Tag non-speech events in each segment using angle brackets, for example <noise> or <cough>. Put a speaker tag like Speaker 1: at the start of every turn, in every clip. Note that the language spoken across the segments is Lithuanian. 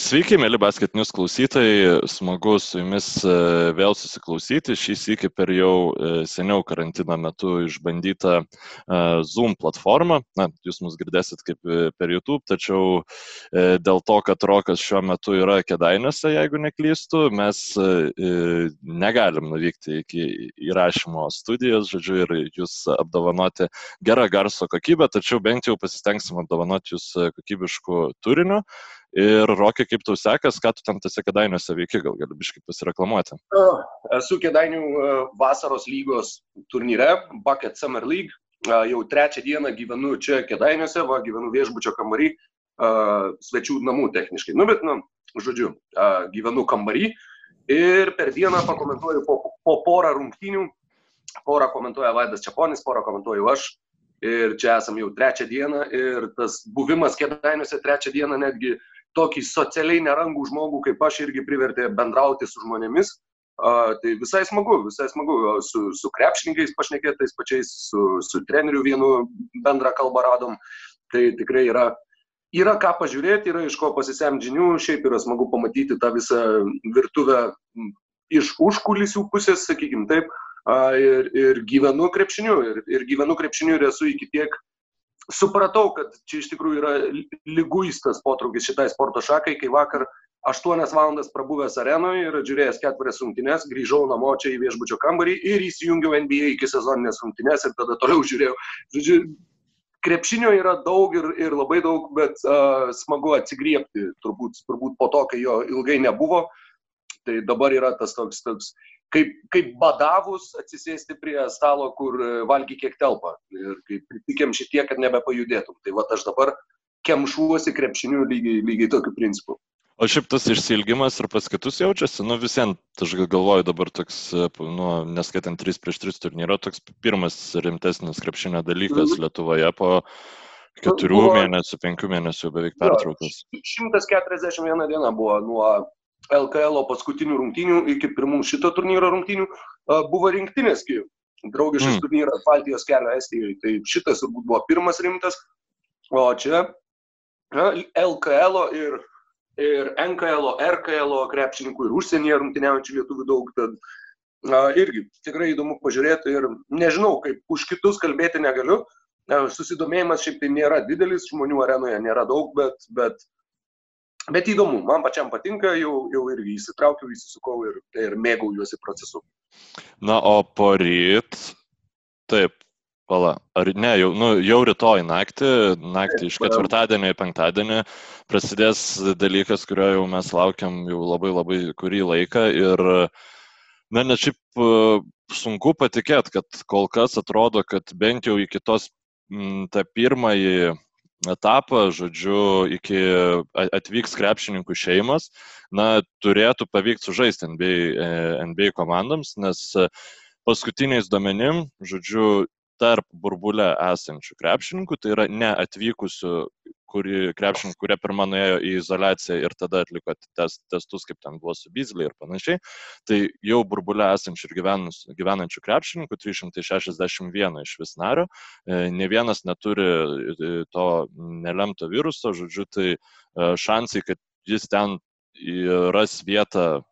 Speaker 1: Sveiki, mėly basket news klausytojai, smagu su jumis e, vėl susiklausyti. Šį sėkį per jau e, seniau karantino metu išbandytą e, Zoom platformą. Na, jūs mus girdėsit kaip per YouTube, tačiau dėl to, kad Rokas šiuo metu yra kedainėse, jeigu neklystu, mes negalim nuvykti iki įrašymo studijos, žodžiu, ir jūs apdovanoti gerą garso kokybę, tačiau bent jau pasistengsim apdovanoti jūs kokybiškų turinių. Ir Rokai, kaip tau sekas, ką tu tam tose kedainiuose veiki, gal gali biškai pasireklamuoti?
Speaker 2: Esu kedainių vasaros lygos turnyre, Bucket Summer League. Jau trečią dieną gyvenu čia kedainiuose, va, gyvenu viešbučio kambarį, svečių namų techniškai. Nu, bet, nu, žodžiu, gyvenu kambarį ir per dieną pakomentuoju po, po porą rungtynių. Porą komentuoja Vaidas Čiaponis, porą komentuoju aš. Ir čia esam jau trečią dieną ir tas buvimas kėdainiuose trečią dieną netgi uh, tokį socialiai nerangų žmogų kaip aš irgi privertė bendrauti su žmonėmis. Uh, tai visai smagu, visai smagu su, su krepšininkais pašnekėtais pačiais, su, su treneriu vienu bendrą kalbą radom. Tai tikrai yra, yra ką pažiūrėti, yra iš ko pasisemti žinių, šiaip yra smagu pamatyti tą visą virtuvę iš užkulisių pusės, sakykim taip, uh, ir, ir gyvenu krepšiniu, ir, ir gyvenu krepšiniu ir esu iki tiek supratau, kad čia iš tikrųjų yra lyguistas potraukis šitai sporto šakai, kai vakar 8 valandas prabuvęs arenoje ir žiūrėjęs ketverias rungtynes, grįžau namo čia į viešbučio kambarį ir įsijungiau NBA iki sezoninės rungtynės ir tada toliau žiūrėjau. Žodžiu, krepšinio yra daug ir, ir labai daug, bet uh, smagu atsigriepti, turbūt, turbūt po to, kai jo ilgai nebuvo. Tai dabar yra tas toks, toks kaip, kaip badavus atsisėsti prie stalo, kur e, valgy kiek telpa. Ir kaip pritikėm šitie, kad nebepajudėtum. Tai va aš dabar kemšuosi krepšiniu lygiai, lygiai tokiu principu.
Speaker 1: O šiaip tas išsilgimas ir pas kitus jaučiasi, nu visiems, aš galvoju dabar toks, e, nu, neskaitant 3 prieš 3 turnyro, toks pirmas rimtesnis krepšinio dalykas mm. Lietuvoje po keturių buvo, mėnesių, penkių mėnesių beveik pertraukos.
Speaker 2: 141 diena buvo nuo LKL paskutinių rungtynių iki pirmų šito turnyro rungtynių buvo rinktinės, kai draugiškas mm. turnyras Baltijos kelio Estijoje. Tai šitas turbūt buvo pirmas rimtas, o čia LKL ir, ir NKL, RKL krepšininkų ir užsienyje rungtyniaujančių lietuvių daug. Tad, na, irgi tikrai įdomu pažiūrėti ir nežinau, kaip už kitus kalbėti negaliu. Susidomėjimas šiaip tai nėra didelis, žmonių arenoje nėra daug, bet, bet Bet įdomu, man pačiam patinka, jau, jau irgi įsitraukiau, įsisukau ir, ir mėgaujuosi procesu.
Speaker 1: Na, o poryt, taip, pala, ar ne, jau, nu, jau rytoj naktį, naktį iš ketvirtadienio į penktadienį prasidės dalykas, kurio jau mes laukiam jau labai labai kurį laiką ir, na, net šiaip e, sunku patikėti, kad kol kas atrodo, kad bent jau iki tos m, tą pirmąjį etapą, žodžiu, iki atvyks krepšininkų šeimos, na, turėtų pavykti sužaisti NBA, NBA komandoms, nes paskutiniais duomenim, žodžiu, tarp burbulę esančių krepšininkų, tai yra neatvykusių kuri, krepšininkų, kurie pirmą nuėjo į izolaciją ir tada atliko test, testus, kaip ten buvo su Bizlė ir panašiai, tai jau burbulė esančių ir gyvenus, gyvenančių krepšininkų 361 iš vis nario, ne vienas neturi e, to nelemto viruso, žodžiu, tai e, šansai, kad jis ten ras vietą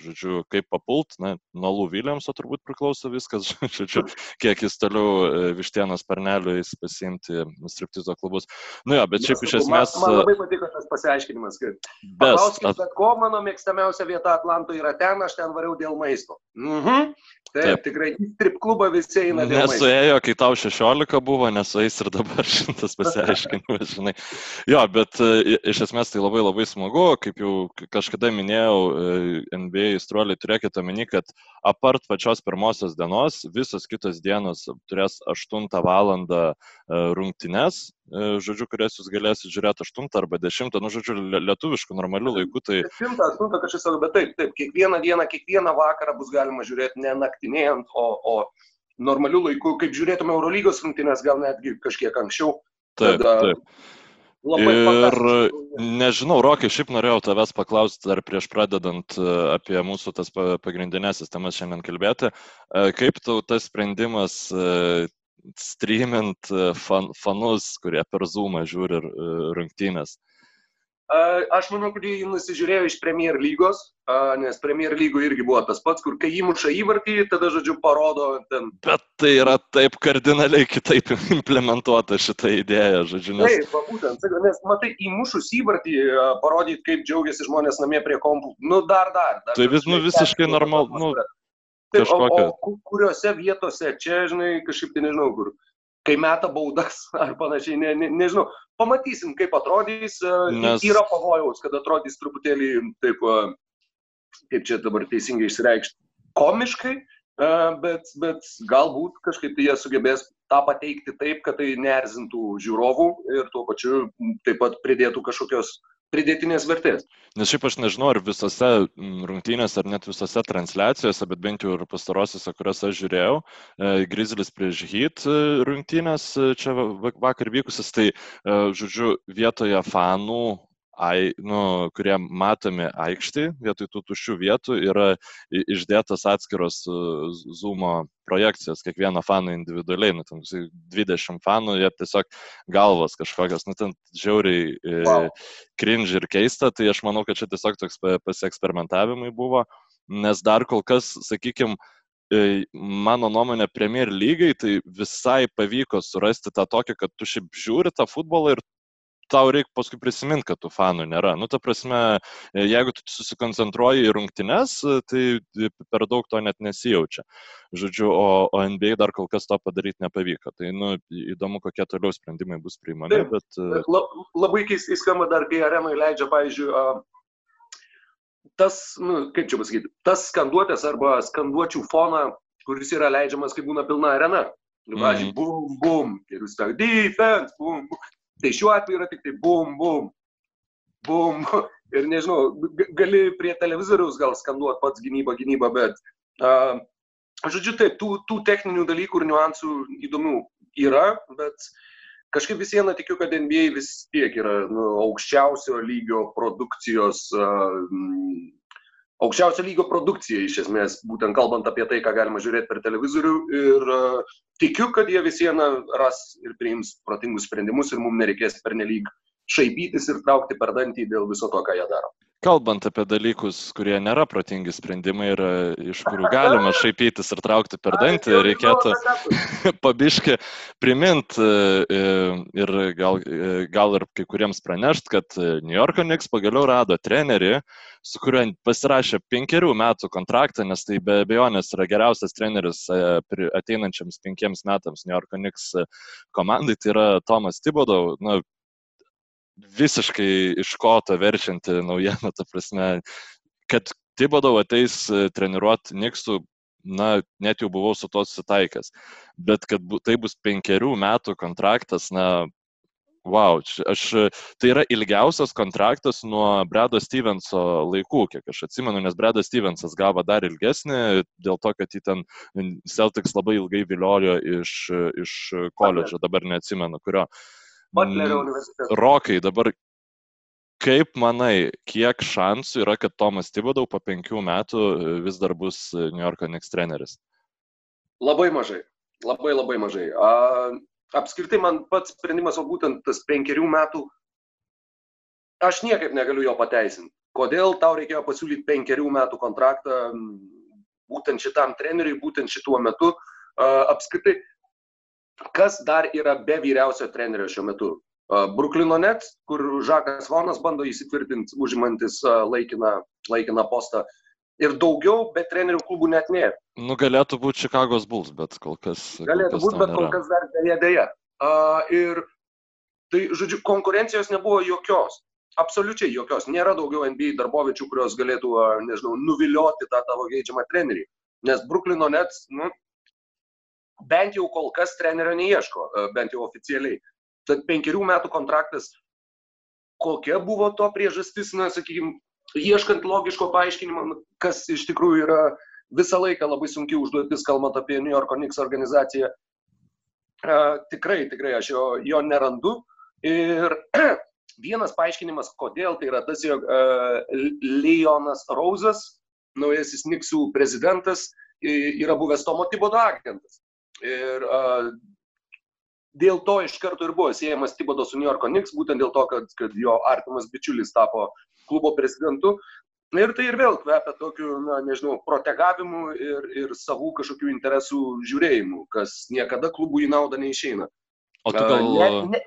Speaker 1: žodžiu, kaip papult, na, nuo Lou Williamso turbūt priklauso viskas, žodžiu, kiek jis toliau vištienos parnelių jis pasiimti striptizo klubus. Nu jo, bet šiaip iš esmės.
Speaker 2: Man, man labai patiko tas pasiaiškinimas, kad bet, at... bet ko mano mėgstamiausia vieta Atlantoje yra ten, aš ten variau dėl maisto. Mhm. Taip, Taip, tikrai į strip klubą visi eina.
Speaker 1: Nesuėjo, kai tau 16 buvo, nesueis ir dabar <laughs> šitas pasiaiškinimas, žinai. Jo, bet e, iš esmės tai labai labai smagu, kaip jau kažkada minėjau, e, NBA įstruoliai turėkite omeny, kad apart pačios pirmosios dienos, visos kitos dienos turės 8 val. E, rungtynes, žodžiu, kurias jūs galėsite žiūrėti 8 arba 10, nu, žodžiu, lietuviškų normalių laikų. Tai...
Speaker 2: 10, 8, kažkas bet taip, taip, kiekvieną dieną, kiekvieną vakarą bus galima žiūrėti ne naktinėjant, o, o normaliu laiku, kaip žiūrėtume Eurolygos rungtynės, gal netgi kažkiek anksčiau.
Speaker 1: Taip, tada... taip. Ir nežinau, Rokai, šiaip norėjau tavęs paklausti dar prieš pradedant e, apie mūsų tas pagrindinės sistemas šiandien kalbėti. E, kaip tau tas sprendimas e, streamint fan, fanus, kurie per Zoomą žiūri rungtynės?
Speaker 2: Aš manau, kad jį nusižiūrėjo iš Premier lygos, nes Premier lygoje irgi buvo tas pats, kur kai įmuša įvartį, tada, žodžiu, parodo ten.
Speaker 1: Bet tai yra taip kardinaliai kitaip implementuota šitą idėją, žodžiu.
Speaker 2: Nes... Taip, būtent, nes matai, įmušus įvartį, parodyti, kaip džiaugiasi žmonės namie prie kompų. Nu, dar, dar. dar
Speaker 1: tai vis, nu, visiškai normalu. Nu,
Speaker 2: Taip, o, o kuriuose vietose, čia, žinai, kažkaip tai nežinau, kur kai meta baudas <laughs> ar panašiai, ne, ne, nežinau. Pamatysim, kaip atrodys. E, Nes... Yra pavojaus, kad atrodys truputėlį taip, e, kaip čia dabar teisingai išreikšti, komiškai, e, bet, bet galbūt kažkaip tai jie sugebės tą pateikti taip, kad tai nerzintų žiūrovų ir tuo pačiu taip pat pridėtų kažkokios pridėtinės vertės.
Speaker 1: Nes šiaip aš nežinau, ar visose mm, rungtynėse, ar net visose transliacijose, bet bent jau ir pastarosiuose, kurias aš žiūrėjau, e, Grizzlis prieš Heat e, rungtynės e, čia vakar vykusias, tai, žodžiu, vietoje fanų ai, nu, kurie matomi aikštį, vietoj tų tuščių vietų yra išdėtas atskiros zoomo projekcijas, kiekvieno fano individualiai, nu, ten 20 fanų, jie tiesiog galvas kažkokios, nu, ten žiauriai e, wow. cringe ir keista, tai aš manau, kad čia tiesiog toks pasieksperimentavimai buvo, nes dar kol kas, sakykime, mano nuomonė, Premier lygai, tai visai pavyko surasti tą tokį, kad tu šiaip žiūri tą futbolą ir tau reikia paskui prisiminti, kad tų fanų nėra. Nu, ta prasme, jeigu tu susikoncentruoji į rungtynes, tai per daug to net nesijaučia. Žodžiu, o, o NBA dar kol kas to padaryti nepavyko. Tai nu, įdomu, kokie toliau sprendimai bus priimami. Taip, bet...
Speaker 2: La, labai keistai skamba dar, kai arenai leidžia, pavyzdžiui, tas, nu, kaip čia pasakyti, tas skanduotės arba skanduočių foną, kuris yra leidžiamas, kai būna pilna arena. Nu, pavyzdžiui, mm. bum, bum, ir jūs tą defense, bum, bum. Tai šiuo atveju yra tik tai bum, bum, bum. <laughs> Ir nežinau, gali prie televizoriaus gal skanduoti pats gynybą, gynybą, bet, uh, žodžiu, taip, tų, tų techninių dalykų ir niuansų įdomių yra, bet kažkaip vis viena tikiu, kad NBA vis tiek yra nu, aukščiausio lygio produkcijos uh, aukščiausio lygio produkcija iš esmės, būtent kalbant apie tai, ką galima žiūrėti per televizorių. Ir uh, tikiu, kad jie vis viena ras ir priims protingus sprendimus ir mums nereikės pernelyg šaipytis ir traukti per dantį dėl viso to, ką jie daro
Speaker 1: kalbant apie dalykus, kurie nėra protingi sprendimai ir e, iš kurių galima šaipytis ir traukti per dantį, reikėtų <laughs> pabiški primint e, e, ir gal, gal ir kai kuriems pranešt, kad New Yorko Knicks pagaliau rado trenerį, su kuriuo pasirašė penkerių metų kontraktą, nes tai be abejonės yra geriausias treneris ateinančiams penkiems metams New Yorko Knicks komandai, tai yra Tomas Tibodau. Nu, visiškai iš koto verčianti naujiena, ta prasme, kad Tibodau ateis e, treniruoti Niksų, na, net jau buvau su to susitaikęs. Bet kad bu, tai bus penkerių metų kontraktas, na, wow, aš, tai yra ilgiausias kontraktas nuo Bredo Stevenso laikų, kiek aš atsimenu, nes Bredas Stevensas gavo dar ilgesnį, dėl to, kad jį ten Celtics labai ilgai viliojo iš, iš koledžo, dabar neatsimenu kurio. Uh,
Speaker 2: Butlerio universitetas.
Speaker 1: Rokai, dabar kaip manai, kiek šansų yra, kad Tomas Tibodau po penkių metų e, vis dar bus e, New Yorko Knicks treneris?
Speaker 2: Labai mažai. Labai labai mažai. A, apskritai man pats sprendimas, o būtent tas penkerių metų, aš niekaip negaliu jo pateisinti. Kodėl tau reikėjo pasiūlyti penkerių metų kontraktą būtent šitam treneriui, būtent šituo metu. A, apskritai, Kas dar yra be vyriausio trenerio šiuo metu? Bruklino Nets, kur Žakas Vonas bando įsitvirtinti, užimantis laikiną, laikiną postą. Ir daugiau be trenerių klubų net nėra.
Speaker 1: Nu, galėtų būti Čikagos Bulls, bet kol kas.
Speaker 2: Galėtų būti, bet kol kas dar dėja dėja. Uh, ir tai, žodžiu, konkurencijos nebuvo jokios. Absoliučiai jokios. Nėra daugiau NBA darbovičių, kurios galėtų, nežinau, nuvilioti tą tavo geidžiamą trenerį. Nes Bruklino Nets, nu, bent jau kol kas trenerio neieško, e, bent jau oficialiai. Tad penkerių metų kontraktas, kokia buvo to priežastis, na, sakykime, ieškant logiško paaiškinimo, kas iš tikrųjų yra visą laiką labai sunki užduotis, kalbant apie New York Knicks organizaciją. Uh, tikrai, tikrai aš jo, jo nerandu. Ir <clears throat> vienas paaiškinimas, kodėl tai yra tas, jog uh, Leonas Rausas, naujasis Niksų prezidentas, yra buvęs Tomo Tibodo agentas. Ir uh, dėl to iš karto ir buvo siejamas Tibodo su New Yorko Knicks, būtent dėl to, kad, kad jo artimas bičiulis tapo klubo prezidentu. Ir tai ir vėl kvepia tokiu, na, nežinau, protegavimu ir, ir savų kažkokių interesų žiūrėjimu, kas niekada klubų į naudą neišeina.
Speaker 1: O tu gal... Ne, ne,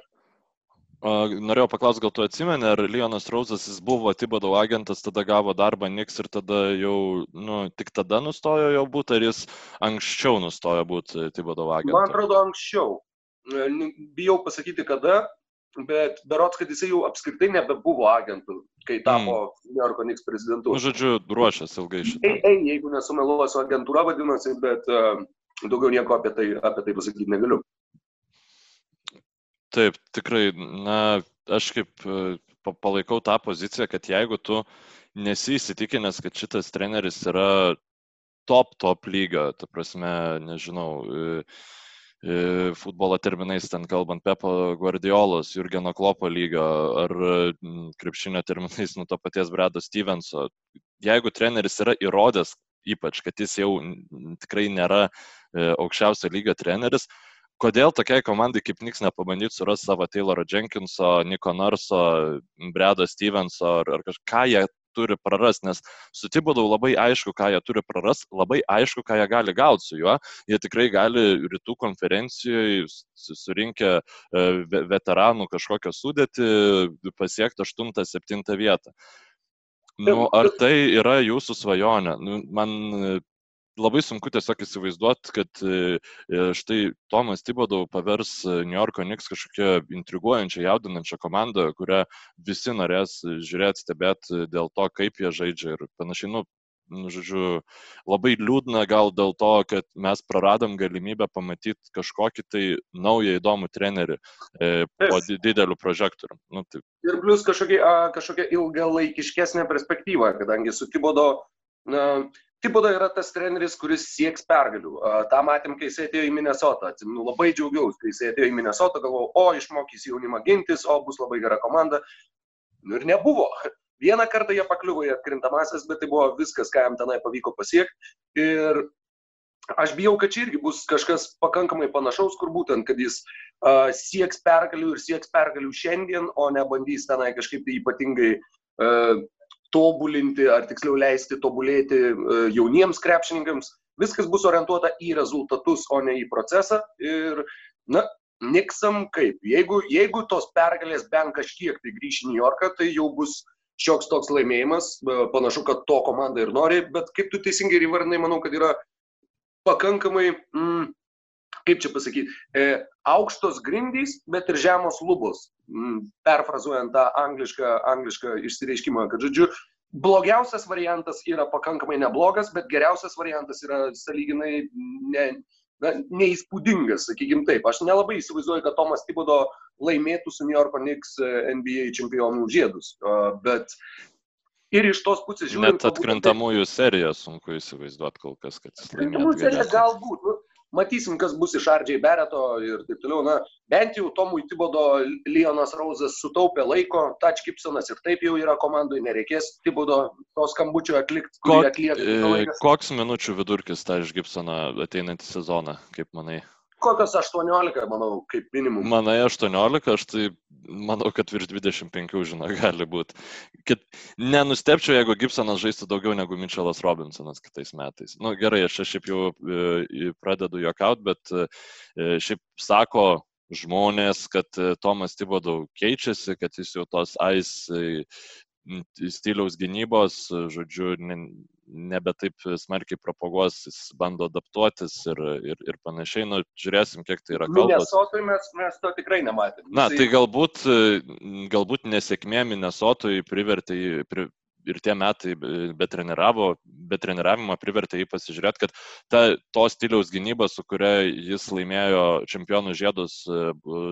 Speaker 1: Norėjau paklausti, gal tu atsimeni, ar Leonas Rausas jis buvo Tibodo agentas, tada gavo darbą Niks ir tada jau, nu, tik tada nustojo jo būti, ar jis anksčiau nustojo būti Tibodo agentas?
Speaker 2: Man atrodo, anksčiau. E, bijau pasakyti kada, bet berots, kad jisai jau apskritai nebebuvo agentų, kai tapo mm. New Yorko Niks prezidentu.
Speaker 1: Nu, žodžiu, ruošęs ilgai šitą.
Speaker 2: Ei, ei, jeigu nesumeluosiu, agentūra vadinasi, bet uh, daugiau nieko apie tai, apie tai pasakyti negaliu.
Speaker 1: Taip, tikrai, na, aš kaip e, palaikau tą poziciją, kad jeigu tu nesi įsitikinęs, kad šitas treneris yra top, top lygio, ta prasme, nežinau, e, e, futbolo terminais ten kalbant, Pepo Guardiolos, Jurgeno Klopo lygio ar krepšinio terminais nuo to paties Bredo Stevenso. Jeigu treneris yra įrodęs, ypač, kad jis jau tikrai nėra aukščiausio lygio treneris, kodėl tokiai komandai kaip Niks nepabandyti surasti savo Tayloro Jenkinso, Niko Narso, Bredo Stevenso ar, ar kažką jie turi prarasti, nes su Tibodau labai aišku, ką jie turi prarasti, labai aišku, ką jie gali gauti su juo. Jie tikrai gali rytų konferencijoje surinkę e, veteranų kažkokią sudėtį pasiekti 8-7 vietą. Nu, ar tai yra jūsų svajonė? Nu, man labai sunku tiesiog įsivaizduoti, kad e, e, štai Tomas Tibodau pavers e, New Yorko Knicks kažkokią intriguojančią, jaudinančią komandą, kurią visi norės žiūrėti, stebėti dėl to, kaip jie žaidžia ir panašiai. Nu, nu, žodžiu, labai liūdna gal dėl to, kad mes praradom galimybę pamatyti kažkokį tai naują įdomų trenerį e, po dideliu prožektoriu. Nu,
Speaker 2: taip. Ir plus kažkokia, kažkokia ilgalaikiškesnė perspektyva, kadangi su Tibodo na, Tiboda yra tas treneris, kuris sieks pergalių. Ta matėm, kai jis atėjo į Minnesotą. Atsimenu, labai džiaugiausi, kai jis atėjo į Minnesotą, galvojau, o išmokys jaunimą gintis, o bus labai gera komanda. Nu ir nebuvo. <laughs> Vieną kartą jie pakliuvo į atkrintamasis, bet tai buvo viskas, ką jam tenai pavyko pasiekti. Ir aš bijau, kad čia irgi bus kažkas pakankamai panašaus, kur būtent, kad jis uh, sieks pergalių ir sieks pergalių šiandien, o ne bandys tenai kažkaip tai ypatingai uh, tobulinti, ar tiksliau leisti tobulėti e, jauniems krepšininkams. Viskas bus orientuota į rezultatus, o ne į procesą. Ir, na, Niksam kaip, jeigu, jeigu tos pergalės bent kažkiek tai grįš į New Yorką, tai jau bus šioks toks laimėjimas, e, panašu, kad to komanda ir nori, bet kaip tu teisingai įvardinai, manau, kad yra pakankamai, mm, kaip čia pasakyti, e, aukštos grindys, bet ir žemos lubos. Mm, perfrazuojant tą anglišką, anglišką išsireiškimą, kad, žodžiu, blogiausias variantas yra pakankamai neblogas, bet geriausias variantas yra saliginai ne, na, neįspūdingas, sakykim taip. Aš nelabai įsivaizduoju, kad Tomas Tibodo laimėtų su New York Knicks e, NBA čempionų žiedus, bet ir iš tos pusės
Speaker 1: žiūrint. Net atkrintamųjų seriją sunku įsivaizduoti kol kas, kad jis laimėtų.
Speaker 2: Atkrintamųjų seriją galbūt. Nu, matysim, kas bus iš Ardžiai Bereto ir taip toliau. Na, bent jau Tomui Tibodo Leonas Rauzas sutaupė laiko, Tač Gibsonas ir taip jau yra komandai, nereikės Tibodo to skambučio atlikti.
Speaker 1: Kok, e, koks minučių vidurkis Tač Gibsoną ateinantį sezoną, kaip manai?
Speaker 2: Kokios 18, manau, kaip minimum.
Speaker 1: Manai 18, aš tai manau, kad virš 25, žinau, gali būti. Kit, nenustepčiau, jeigu Gibsonas žaistų daugiau negu Mitchellas Robinsonas kitais metais. Na nu, gerai, aš šiaip jau e, pradedu juokaut, bet e, šiaip sako žmonės, kad e, Tomas Tibodau keičiasi, kad jis jau tos ais stiliaus gynybos, žodžiu, nebe taip smarkiai propaguos, jis bando adaptuotis ir, ir, ir panašiai. Nu, žiūrėsim, kiek tai yra kalbos.
Speaker 2: Minnesotui mes, mes to tikrai nematėme.
Speaker 1: Na, tai galbūt, galbūt nesėkmė Minnesotui privertė, pri, ir tie metai be, treniravo, be treniravimo privertė jį pasižiūrėti, kad ta, to stiliaus gynyba, su kuria jis laimėjo čempionų žiedus,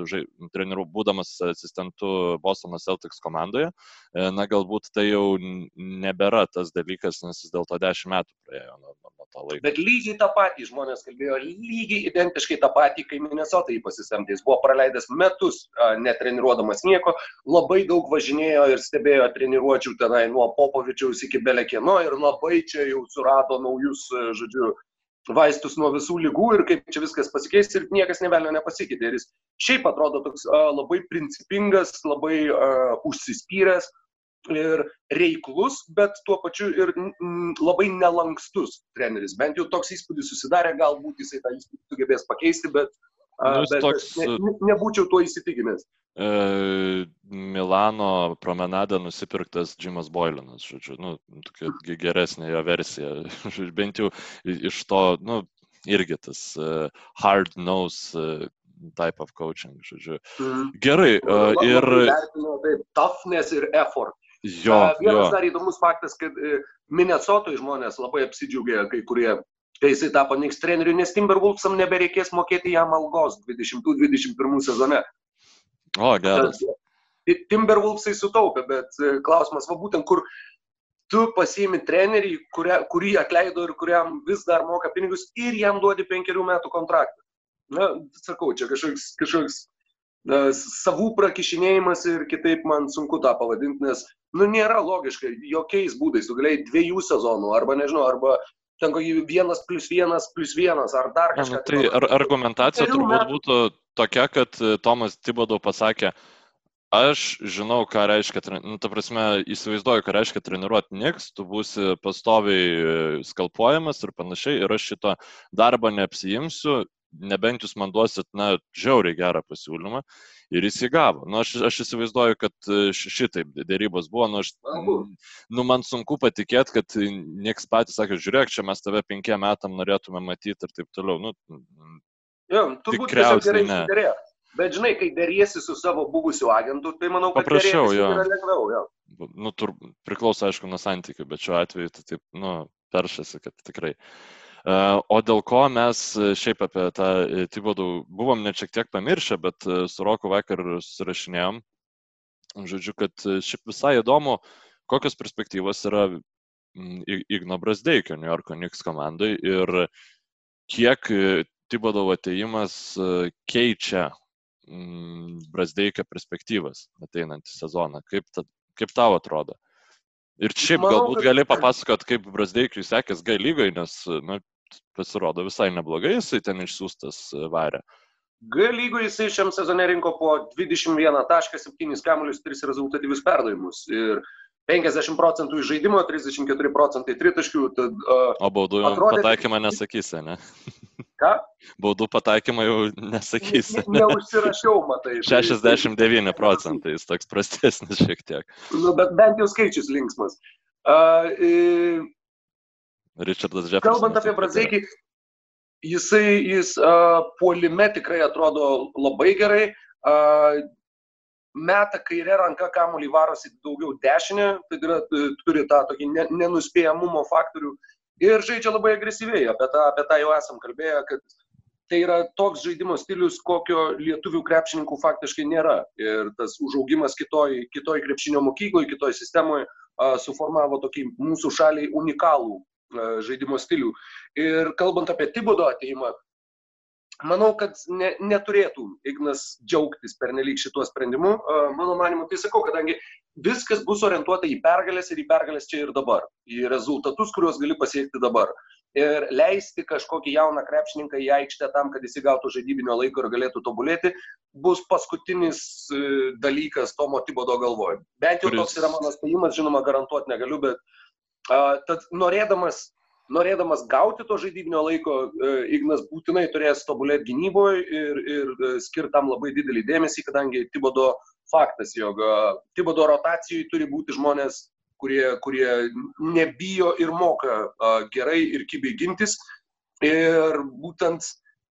Speaker 1: žai, treniru, būdamas asistentu Bostono Celtics komandoje, e, na galbūt tai jau nebėra tas dalykas, nes jis dėl to dešimt metų praėjo nuo, nuo to laiko.
Speaker 2: Bet lygiai tą patį žmonės kalbėjo, lygiai identiškai tą patį, kai Minnesota jį pasisemtė. Jis buvo praleidęs metus netreniruodamas nieko, labai daug važinėjo ir stebėjo treniruočių tenai nuo Popovičiaus iki Belekino ir labai čia jau surado naujus, e, žodžiu, vaistus nuo visų lygų ir kaip čia viskas pasikeis ir niekas nevelnio nepasikeitė. Ir jis šiaip atrodo toks uh, labai principingas, labai uh, užsispyręs ir reiklus, bet tuo pačiu ir mm, labai nelankstus treneris. Bent jau toks įspūdis susidarė, galbūt jisai tą įspūdį sugebės pakeisti, bet, uh, bet toks... ne, nebūčiau tuo įsitikinęs.
Speaker 1: E, Milano promenadą nusipirktas Jimas Boylanas, žodžiu, nu, tokia geresnė jo versija, <laughs> bent jau iš to, nu, irgi tas uh, hard nose uh, type of coaching, žodžiu. Mm. Gerai, uh, ir...
Speaker 2: Taip, toughness ir effort.
Speaker 1: Jo,
Speaker 2: vienas
Speaker 1: jo.
Speaker 2: dar įdomus faktas, kad uh, Minnesotoj žmonės labai apsidžiaugė, kai kurie kai jisai tapo Knicks treneriu, nes Timberwolvesam nebereikės mokėti jam algos 2021 sezone.
Speaker 1: O, geras.
Speaker 2: Timberwolvesai sutaupė, bet e, klausimas, va būtent kur tu pasiimi trenerį, kuria, kurį atleido ir kuriam vis dar moka pinigus ir jam duodi penkerių metų kontraktą. Na, sakau, čia kažkoks, kažkoks na, savų prakišinėjimas ir kitaip man sunku tą pavadinti, nes, nu, nėra logiška, jokiais būdais, tu galėjai dviejų sezonų, arba nežinau, arba ten kokį vienas plus vienas plus vienas, ar dar kažką.
Speaker 1: Na, tai ar, argumentacija turbūt metų... būtų tokia, kad e, Tomas Tibodau pasakė, aš žinau, ką reiškia, nu, ta prasme, įsivaizduoju, ką reiškia treniruoti niks, tu būsi pastoviai e, skalpuojamas ir panašiai, ir aš šito darbo neapsijimsiu, nebent jūs man duosit, na, žiauriai gerą pasiūlymą. Ir jis įgavo. Nu, aš, aš įsivaizduoju, kad e, šitaip dėrybos buvo. Nu, aš, nu, man sunku patikėti, kad nieks patys sakė, žiūrėk, čia mes tave penkiem metam norėtume matyti ir taip toliau. Nu,
Speaker 2: Jo, turbūt tiesiog gerai susidėrėjo. Bet žinai, kai dėriesi su savo buvusiu agentu, tai manau, kad
Speaker 1: paprasčiau, jo.
Speaker 2: yra lengviau. Jo.
Speaker 1: Nu, tur, priklauso, aišku, nuo santykių, bet šiuo atveju tai taip, nu, peršasi, kad tikrai. Uh, o dėl ko mes šiaip apie tą Tibodų buvom net šiek tiek pamiršę, bet su Roku vakar susirašinėjom. Žodžiu, kad šiaip visai įdomu, kokios perspektyvos yra Igno Brasdeikio New Yorko Knicks komandai ir kiek Tibodovo ateimas e, keičia Brasdeikio perspektyvas ateinantį sezoną. Kaip, ta, kaip tau atrodo? Ir šiaip Manau, galbūt gali papasakot, kaip Brasdeikiui sekės G lygoje, nes nu, pasirodo visai neblogai jisai ten išsiųstas e, varė.
Speaker 2: G lygoje jisai šiam sezone rinko po 21.7 kamuolius 3 rezultatyvius perdavimus. Ir 50 procentų iš žaidimo, 34 procentai tritaškių. Tad, uh,
Speaker 1: o baudų atrodė... pataikymą nesakysi, ne? <laughs>
Speaker 2: Ką?
Speaker 1: Baudų pataikymą jau nesakysi.
Speaker 2: Ne, neužsirašiau, matai.
Speaker 1: 69 procentai, jis toks prastesnis šiek tiek.
Speaker 2: Nu, bet bent jau skaičius linksmas. Uh.
Speaker 1: Richardas Jeffersonas.
Speaker 2: Kalbant apie Brazeikį, jisai, jis uh, puolime tikrai atrodo labai gerai. Uh, meta kairė ranka kamuolį varosi daugiau dešinę, tai yra, turi tą tokį nenuspėjamumo faktorių ir žaidžia labai agresyviai. Apie tą, apie tą jau esam kalbėję, kad tai yra toks žaidimo stilius, kokio lietuvių krepšininkų faktiškai nėra. Ir tas užaugimas kitoj, kitoj krepšinio mokykloje, kitoj sistemoje suformavo tokį mūsų šaliai unikalų žaidimo stilių. Ir kalbant apie Tibodo ateimą, Manau, kad ne, neturėtų Ignas džiaugtis per nelik šituo sprendimu. Mano manimu, tai sakau, kadangi viskas bus orientuota į pergalės ir į pergalės čia ir dabar, į rezultatus, kuriuos gali pasiekti dabar. Ir leisti kažkokį jauną krepšininką į aikštę tam, kad jis įgautų žaidybinio laiko ir galėtų tobulėti, bus paskutinis e, dalykas Tomo Tibodo galvoje. Bent jau toks yra mano spėjimas, žinoma, garantuoti negaliu, bet uh, tad norėdamas norėdamas gauti to žaidybinio laiko, e, Ignas būtinai turės tobulėti gynyboje ir, ir e, skirtam labai didelį dėmesį, kadangi Tibodo faktas, jog e, Tibodo rotacijai turi būti žmonės, kurie, kurie nebijo ir moka gerai ir kibiai gintis. Ir būtent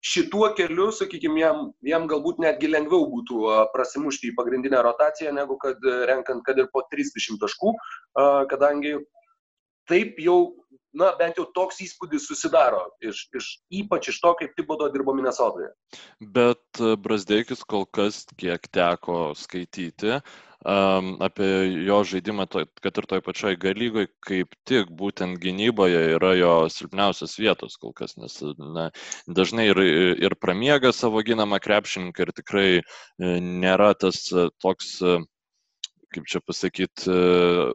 Speaker 2: šituo keliu, sakykime, jam, jam galbūt netgi lengviau būtų prasimušti į pagrindinę rotaciją, negu kad renkant, kad ir po 30 taškų, kadangi taip jau na, bent jau toks įspūdis susidaro, iš, iš, ypač iš to, kaip Tibodo dirbo Minnesotoje.
Speaker 1: Bet e, Brasdeikis kol kas, kiek teko skaityti, um, apie jo žaidimą, to, kad ir toj pačioj galygoje, kaip tik būtent gynyboje yra jo silpniausias vietos kol kas, nes na, dažnai ir, ir pramiega savo ginamą krepšininką ir tikrai e, nėra tas e, toks, kaip čia pasakyti,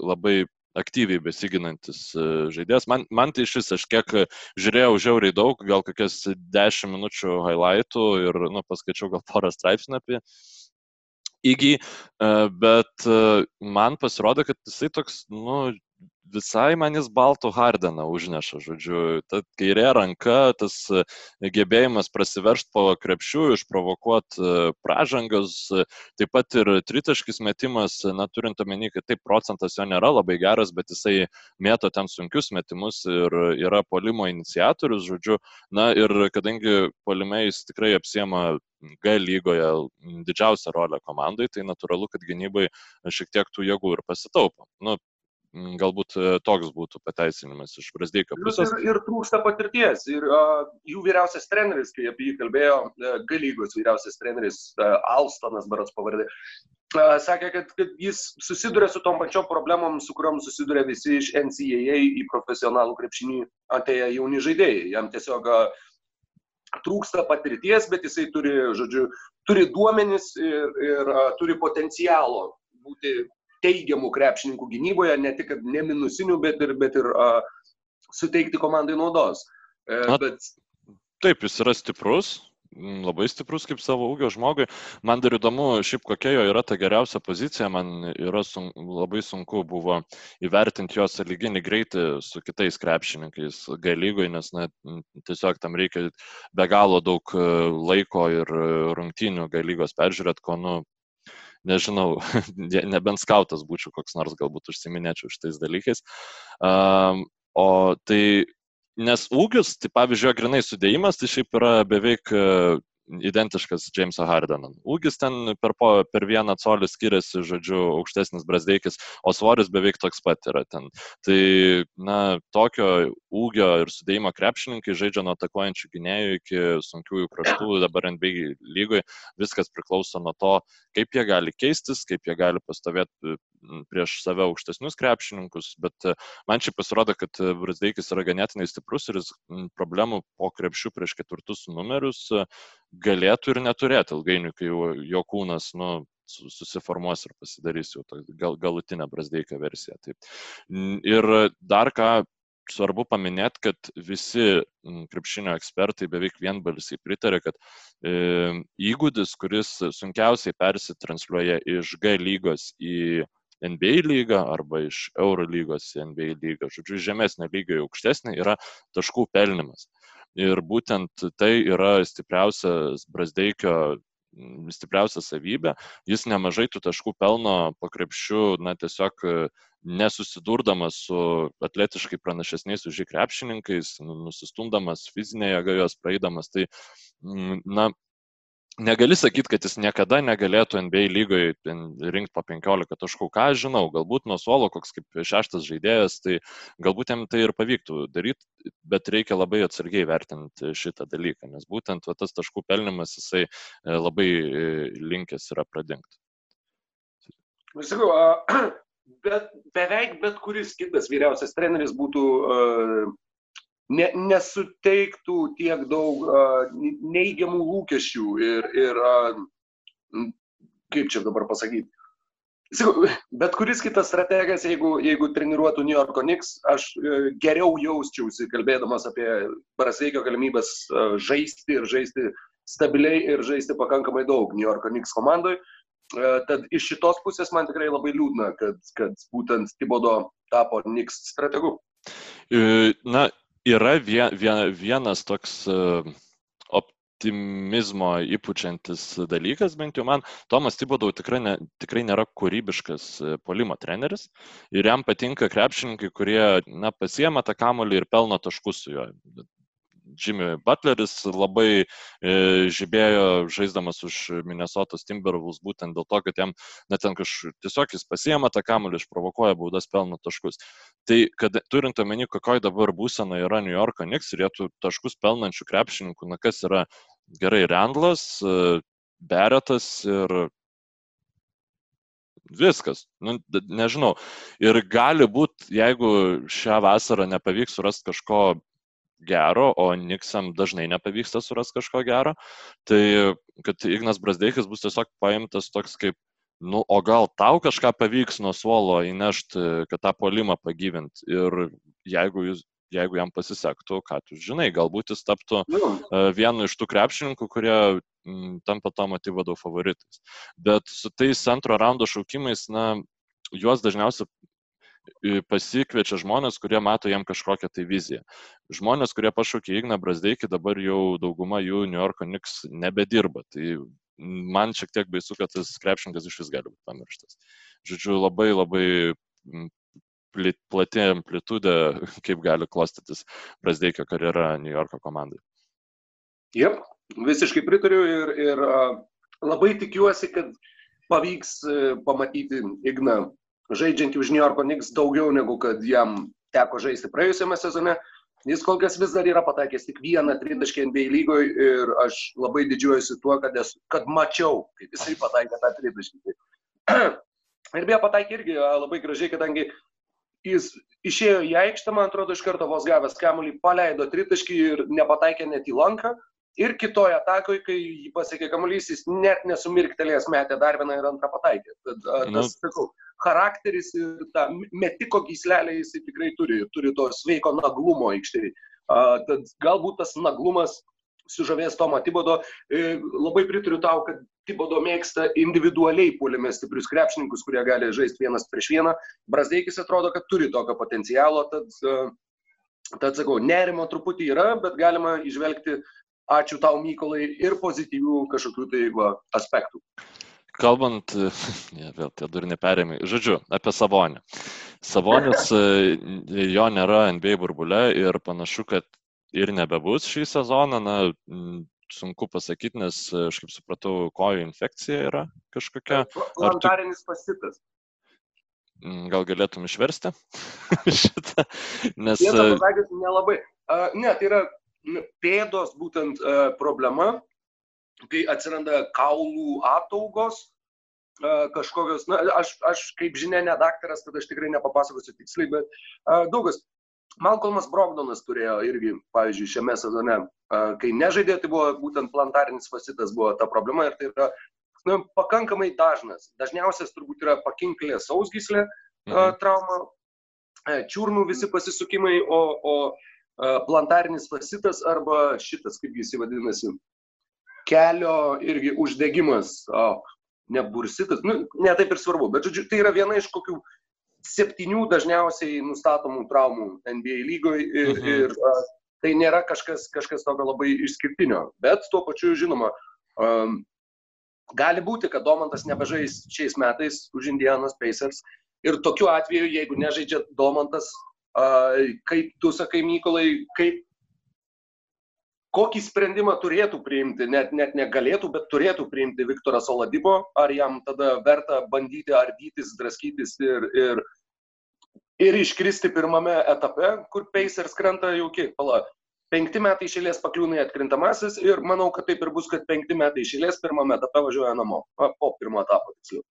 Speaker 1: labai aktyviai besiginantis e, žaidėjas. Man, man tai iš vis, aš kiek žiūrėjau žiauriai daug, gal kokias 10 minučių highlightų ir nu, paskaičiau gal porą straipsnių apie įgy, bet man pasirodė, kad jisai toks, nu, visai man jis baltų hardeną užneša, žodžiu, ta kairė ranka, tas e, gebėjimas prasiveršti po krepšių, išprovokuoti e, pražangas, taip pat ir tritaškis metimas, na, turint omeny, kad taip procentas jo nėra labai geras, bet jisai mėto ten sunkius metimus ir yra polimo iniciatorius, žodžiu, na ir kadangi polime jis tikrai apsiema G lygoje didžiausią rolę komandai, tai natūralu, kad gynybai šiek tiek tų jėgų ir pasitaupo. Nu, galbūt e, toks būtų pateisinimas iš Brasdeikio pusės.
Speaker 2: Ir, ir trūksta patirties. Ir uh, jų vyriausias treneris, kai apie jį kalbėjo, uh, Galygos vyriausias treneris uh, Alstonas, baras pavardė, uh, sakė, kad, kad jis susiduria su tom pačiom problemom, su kuriuom susiduria visi iš NCAA į profesionalų krepšinį atėję jauni žaidėjai. Jam tiesiog uh, trūksta patirties, bet jisai turi, žodžiu, turi duomenis ir, ir uh, turi potencialo būti teigiamų krepšininkų gynyboje, ne tik ne minusinių, bet ir, bet ir uh, suteikti komandai naudos.
Speaker 1: Uh, Na, bet... Taip, jis yra stiprus, labai stiprus kaip savo ūgio žmogui. Man dar įdomu, šiaip kokia jo yra ta geriausia pozicija, man yra sun, labai sunku buvo įvertinti jo sąlyginį greitį su kitais krepšininkais G lygoje, nes na, tiesiog tam reikia be galo daug laiko ir rungtynių G lygos peržiūrėti, ko nu, nežinau, <laughs> nebent skautas būčiau koks nors, galbūt užsiminėčiau šitais dalykais. Um, o tai, nes ūgius, tai pavyzdžiui, grinai sudėjimas, tai šiaip yra beveik identiškas Jameso Hardeno. Ūgis ten per, po, per vieną colį skiriasi, žodžiu, aukštesnis brasdeikis, o svoris beveik toks pat yra ten. Tai, na, tokio ūgio ir sudėjimo krepšininkai žaidžia nuo atakuojančių gynėjų iki sunkiųjų kraštų, dabar NBA lygoje viskas priklauso nuo to, kaip jie gali keistis, kaip jie gali pastovėti prieš save aukštesnius krepšininkus, bet e, man čia pasirodo, kad e, Brasdeikis yra ganėtinai stiprus ir jis problemų po krepšių prieš ketvirtus numerius e, galėtų ir neturėti ilgainiui, kai jo kūnas, nu, susiformuos ir pasidarys jau gal, galutinę Brasdeiką versiją. Taip. Ir dar ką svarbu paminėti, kad visi krepšinio ekspertai beveik vienbalsiai pritarė, kad e, įgūdis, kuris sunkiausiai persitransliuoja iš G lygos į NBA lygą arba iš Euro lygos į NBA lygą, žodžiu, žemesnė lyga į aukštesnė yra taškų pelnimas. Ir būtent tai yra stipriausias Brasdeikio stipriausia savybė, jis nemažai tų taškų pelno pakrepšių, na tiesiog nesusidurdamas su atletiškai pranašesniais už jį krepšininkais, nu, nusistumdamas fizinėje jėga jos praeidamas, tai, na, negali sakyti, kad jis niekada negalėtų NBA lygoje rinkti po 15 taškų. Ką aš žinau, galbūt nuo suolo koks kaip šeštas žaidėjas, tai galbūt jam tai ir pavyktų daryti, bet reikia labai atsargiai vertinti šitą dalyką, nes būtent va, tas taškų pelnimas jisai e, labai e, linkęs yra pradingti.
Speaker 2: Sakau, <clears throat> bet beveik bet kuris kitas vyriausias treneris būtų uh, ne, nesuteiktų tiek daug neigiamų lūkesčių ir, ir kaip čia dabar pasakyti. Bet kuris kitas strategas, jeigu, jeigu treniruotų New Yorko Knicks, aš uh, geriau jausčiausi, kalbėdamas apie Baraseikio galimybės žaisti ir žaisti stabiliai ir žaisti pakankamai daug New Yorko Knicks komandai. Uh, tad iš šitos pusės man tikrai labai liūdna, kad, kad būtent Tibodo tapo Knicks strategu.
Speaker 1: Na, yra vienas toks e, optimizmo įpučiantis dalykas, bent jau man, Tomas Tibodau tikrai, ne, tikrai nėra kūrybiškas e, polimo treneris ir jam patinka krepšininkai, kurie na, pasiema tą kamolį ir pelno taškus su juo. Jimmy Butleris labai e, žibėjo žaisdamas už Minnesotos Timberwolves būtent dėl to, kad jam net ten kažkaip tiesiog jis pasiema tą kamuolį, išprovokuoja baudas pelno taškus. Tai kad turint omeny, kokioje dabar būsena yra New Yorko Knicks ir jie tų taškus pelnančių krepšininkų, na kas yra gerai Randlas, e, Beretas ir viskas, nu, nežinau. Ir gali būti, jeigu šią vasarą nepavyks surasti kažko gero, o Niksam dažnai nepavyksta surasti kažko gero, tai kad Ignas Brasdeikis bus tiesiog paimtas toks kaip nu, o gal tau kažką pavyks nuo suolo įnešti, kad tą polimą pagyvint. Ir jeigu, jūs, jeigu jam pasisektų, ką tu žinai, galbūt jis taptų uh, vienu iš tų krepšininkų, kurie m, tampa to motyvado favoritais. Bet su tais antro raundo šaukimais, na, juos dažniausiai pasikviečia žmonės, kurie mato jam kažkokią tai viziją. Žmonės, kurie pašaukė Igną Brasdeikį, dabar jau dauguma jų New Yorko Knicks nebedirba. Tai man šiek tiek baisu, kad tas krepšininkas iš vis gali būti pamirštas. Žodžiu, labai labai plati amplitudė, <laughs> kaip gali klostytis Brasdeikio karjera New Yorko komandai.
Speaker 2: Jep, visiškai pritariu ir, ir labai tikiuosi, kad pavyks e, pamatyti Igną žaidžiantį už New Yorko Knicks daugiau negu kad jam teko žaisti praėjusiame sezone. Jis kol kas vis dar yra pataikęs tik vieną tritaškį NBA lygoje ir aš labai didžiuojuosi tuo, kad, esu, kad mačiau, kaip jisai pataikė tą tritaškį. <clears throat> Ir beje, pataikė irgi labai gražiai, kadangi jis išėjo į aikštę, man atrodo, iš karto vos gavęs kamuolį, paleido tritaškį ir nepataikė net į lanką. Ir kitoje atakoje, kai jį pasiekė kamuolys, jis net nesumirktelėjęs metė dar vieną ir antrą pataikę. Tad, nu. tas, sakau, charakteris ir tą metiko gyslelę jis tikrai turi, turi to sveiko naglumo aikštėje. Tad galbūt tas naglumas sužavės Tomą Tibodo. E, labai pritariu tau, kad Tibodo mėgsta individualiai puolime stiprius krepšininkus, kurie gali žaisti vienas prieš vieną. Brasdeikis atrodo, kad turi tokio potencialo, tad, tad sakau, nerimo truputį yra, bet galima išvelgti uh, ačiū tau, Mykolai, ir pozityvių kažkokių tai va, aspektų.
Speaker 1: Kalbant, <laughs> ja, vėl tie durni perėmai, žodžiu, apie Savonį. Savonis, <laughs> jo nėra NBA burbule ir panašu, kad ir nebebus šį sezoną, na, sunku pasakyti, nes aš kaip supratau, kojų infekcija yra kažkokia.
Speaker 2: Plantarinis tu... pasitas.
Speaker 1: Gal galėtum išversti <laughs> šitą?
Speaker 2: Nes... Tiesą pasakius, nelabai. Uh, ne, tai yra pėdos būtent e, problema, kai atsiranda kaulų ataugos, e, kažkokios, na, aš, aš kaip žinia, ne daktaras, tad aš tikrai nepapasakosiu tiksliai, bet uh, daugas. Malcolmas Brogdonas turėjo irgi, pavyzdžiui, šiame sezone, uh, kai nežaidė, tai buvo būtent plantarinis fascitas buvo ta problema ir tai yra na, pakankamai dažnas. Dažniausias turbūt yra pakinklė sausgyslė mhm. trauma, čiurnų visi pasisukimai, o, o plantarinis fascitas arba šitas, kaip jis vadinasi, kelio irgi uždegimas, o, ne bursitas, nu, ne taip ir svarbu, bet žodžiu, tai yra viena iš kokių septynių dažniausiai nustatomų traumų NBA lygoje ir, mhm. ir a, tai nėra kažkas, kažkas tokio labai išskirtinio, bet tuo pačiu, žinoma, um, gali būti, kad Domantas nebežais šiais metais už Indianos Pacers ir tokiu atveju, jeigu nežaidžia Domantas, kaip tu sakai, Mykolai, kaip kokį sprendimą turėtų priimti, net, net negalėtų, bet turėtų priimti Viktoras Oladipo, ar jam tada verta bandyti ardytis, draskytis ir, ir, ir iškristi pirmame etape, kur Pacers krenta jau kiek, pala, penkti metai išėlės pakliūna į atkrintamasis ir manau, kad taip ir bus, kad penkti metai išėlės pirmame etape važiuoja namo, po pirmo etapo tiksliau.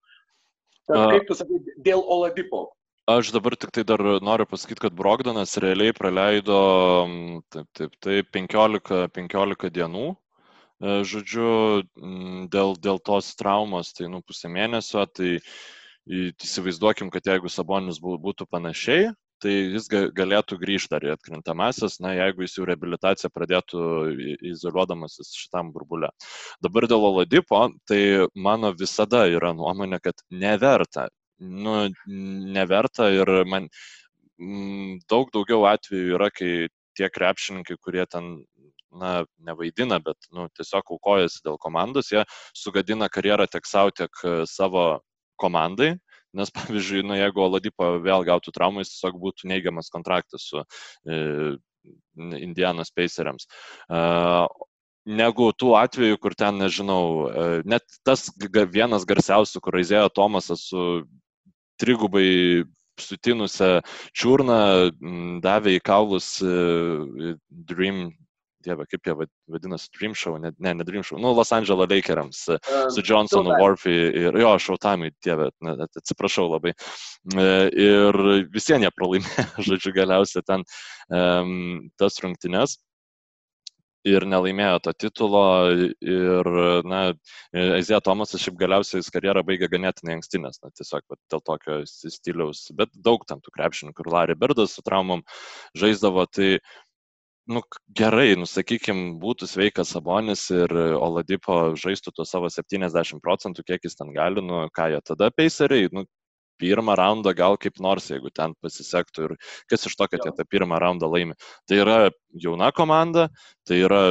Speaker 2: Kaip tu sakai, dėl Oladipo,
Speaker 1: Aš dabar tik tai dar noriu pasakyti, kad Brogdanas realiai praleido taip, taip, taip, 15, 15 dienų, e, žodžiu, dėl, dėl tos traumos, tai nu pusę mėnesio, tai įsivaizduokim, kad jeigu Sabonis būtų panašiai, tai jis galėtų grįžti dar į atkrintamasis, na, jeigu jis jau reabilitaciją pradėtų izoliuodamasis šitam burbulė. Dabar dėl Oladipo, tai mano visada yra nuomonė, kad neverta nu, neverta ir man m, daug daugiau atvejų yra, kai tie krepšininkai, kurie ten na, nevaidina, bet nu, tiesiog aukojasi dėl komandos, jie sugadina karjerą tiek savo, tiek e, savo komandai, nes <laughs> pavyzdžiui, nu, jeigu Oladipo vėl gautų traumą, jis tiesiog būtų neigiamas kontraktas su e, Indianos Paceriams. E, negu tų atvejų, kur ten, nežinau, e, net tas vienas garsiausių, kur Aizėjo Tomasas su trigubai sutinusią čiurną davė į kaulus e, Dream, dieve, kaip jie vadinasi, Dream Show, ne, ne, ne Dream Show, nu, Los Angeles Lakeriams su Johnsonu Warfy ir jo, Showtime, dieve, atsiprašau labai. E, ir visiems jie pralaimėjo, <laughs> žodžiu, galiausiai ten um, tas rungtynes. Ir nelaimėjo to titulo. Ir, na, Aizija Tomasas šiaip galiausiai jis karjerą baigė ganėtinai anksti, nes, na, tiesiog va, dėl tokio stiliaus, bet daug tam tų krepšininkų, kur Larry Birdas su traumom žaisdavo, tai nu, gerai, nusakykim, būtų sveikas Sabonis ir Oladipo žaistų tuos savo 70 procentų, kiek jis ten gali, nu, ką jie tada peiseriai, nu, pirmą raundą gal kaip nors, jeigu ten pasisektų ir kas iš to, kad jie tą pirmą raundą laimi. Tai yra jauna komanda, tai yra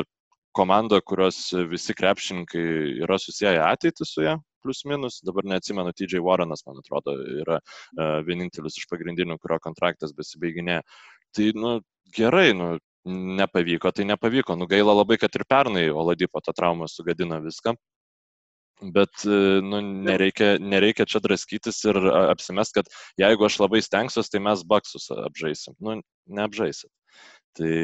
Speaker 1: komanda, kurios visi krepšininkai yra susiję ateitį su ją, plus minus, dabar neatsimenu, TJ Warrenas, man atrodo, yra uh, vienintelis iš pagrindinių, kurio kontraktas besibaiginė. Tai, nu, gerai, nu, nepavyko, tai nepavyko. Nu, gaila labai, kad ir pernai Oladipo tą traumą sugadino viską. Bet nu, nereikia, nereikia čia draskytis ir apsimest, kad jeigu aš labai stengsiuosi, tai mes baksus apžaisim. Nu, neapžaisit. Tai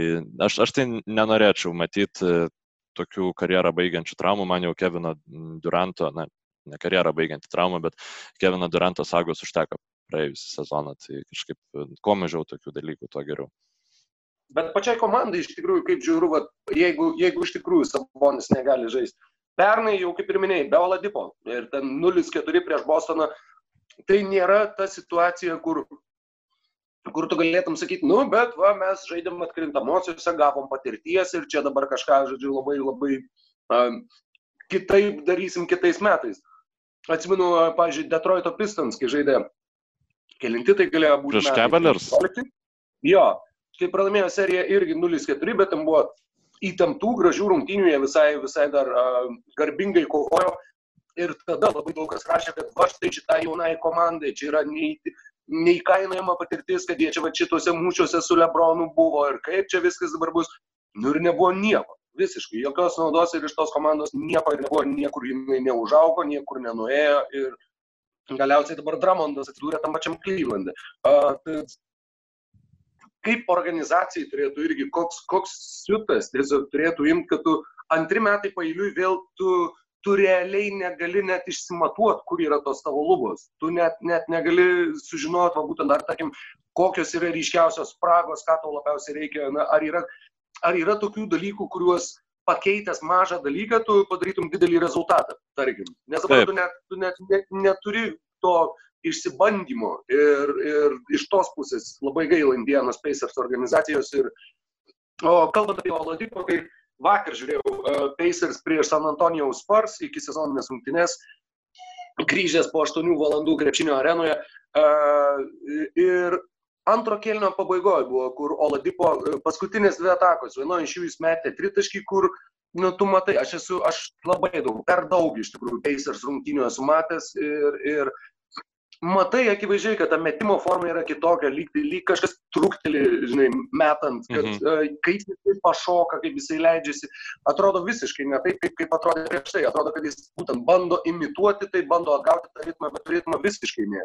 Speaker 1: aš, aš tai nenorėčiau matyti tokių karjerą baigiančių traumų. Man jau Kevino Duranto, na, ne karjerą baigiantį traumą, bet Kevino Duranto sagos užteko praėjusią sezoną. Tai kažkaip kuo mažiau tokių dalykų, tuo geriau.
Speaker 2: Bet pačiai komandai iš tikrųjų, kaip žiūriu, va, jeigu, jeigu iš tikrųjų Sabonis negali žaisti, Pernai jau kaip ir minėjai, be Oladipo ir ten 0-4 prieš Bostoną, tai nėra ta situacija, kur, kur tu galėtum sakyti, nu, bet va, mes žaidėm atkrintamosiose, gavom patirties ir čia dabar kažką, žodžiu, labai labai uh, kitaip darysim kitais metais. Atsimenu, pavyzdžiui, Detroito Pistons, kai žaidė kelinti, tai galėjo būti.
Speaker 1: Prieš Cavaliers.
Speaker 2: Jo, kai pralaimėjo seriją irgi 0-4, bet ten buvo įtemptų, gražių rungtynių, jie visai, visai dar uh, garbingai kovojo. Ir tada labai daug kas rašė, kad va štai šitai jaunai komandai, čia yra neįkainojama patirtis, kad jie čia va šituose mūšiuose su Lebronu buvo ir kaip čia viskas dabar bus. Nu ir nebuvo nieko. Visiškai jokios naudos ir iš tos komandos nieko nebuvo, niekur jinai neužaugo, niekur nenuėjo ir galiausiai dabar Dramondas atsidūrė tam pačiam Klyvlandė. Uh, kaip organizacijai turėtų irgi, koks, koks siutas tiesiog turėtų imti, kad tu antri metai pailiui vėl tu, tu realiai negali net išsimatuoti, kur yra tos tavo lubos. Tu net, net negali sužinoti, va būtent ar, tarkim, kokios yra ryškiausios spragos, ką tau labiausiai reikia, na, ar, yra, ar yra tokių dalykų, kuriuos pakeitęs mažą dalyką, tu padarytum didelį rezultatą, tarkim. Nes dabar tu net, tu net, net neturi to išsibandymo ir, ir iš tos pusės labai gaila Indianos Pacers organizacijos. Ir, o kalbant apie Oladipo, tai vakar žiūrėjau uh, Pacers prieš San Antonijaus Spurs iki sezoninės rungtynės, grįžęs po 8 valandų krepšinio arenoje. Uh, ir antro kelnio pabaigoje buvo, kur Oladipo e, paskutinės dvi atakos, vienoje iš jų jis metė tritaškį, kur nu, tu matai, aš esu, aš labai daug, per daug iš tikrųjų Pacers rungtynių esu matęs ir, ir matai akivaizdžiai, kad ta metimo forma yra kitokia, lyg, tai, lyg kažkas trukteli, žinai, metant, kad mhm. uh, kaip jisai pašoka, kaip jisai leidžiasi, atrodo visiškai ne taip, kaip, kaip atrodė prieš tai. Atrodo, kad jis būtent bando imituoti tai, bando atgauti tą ritmą, bet ritmą visiškai ne.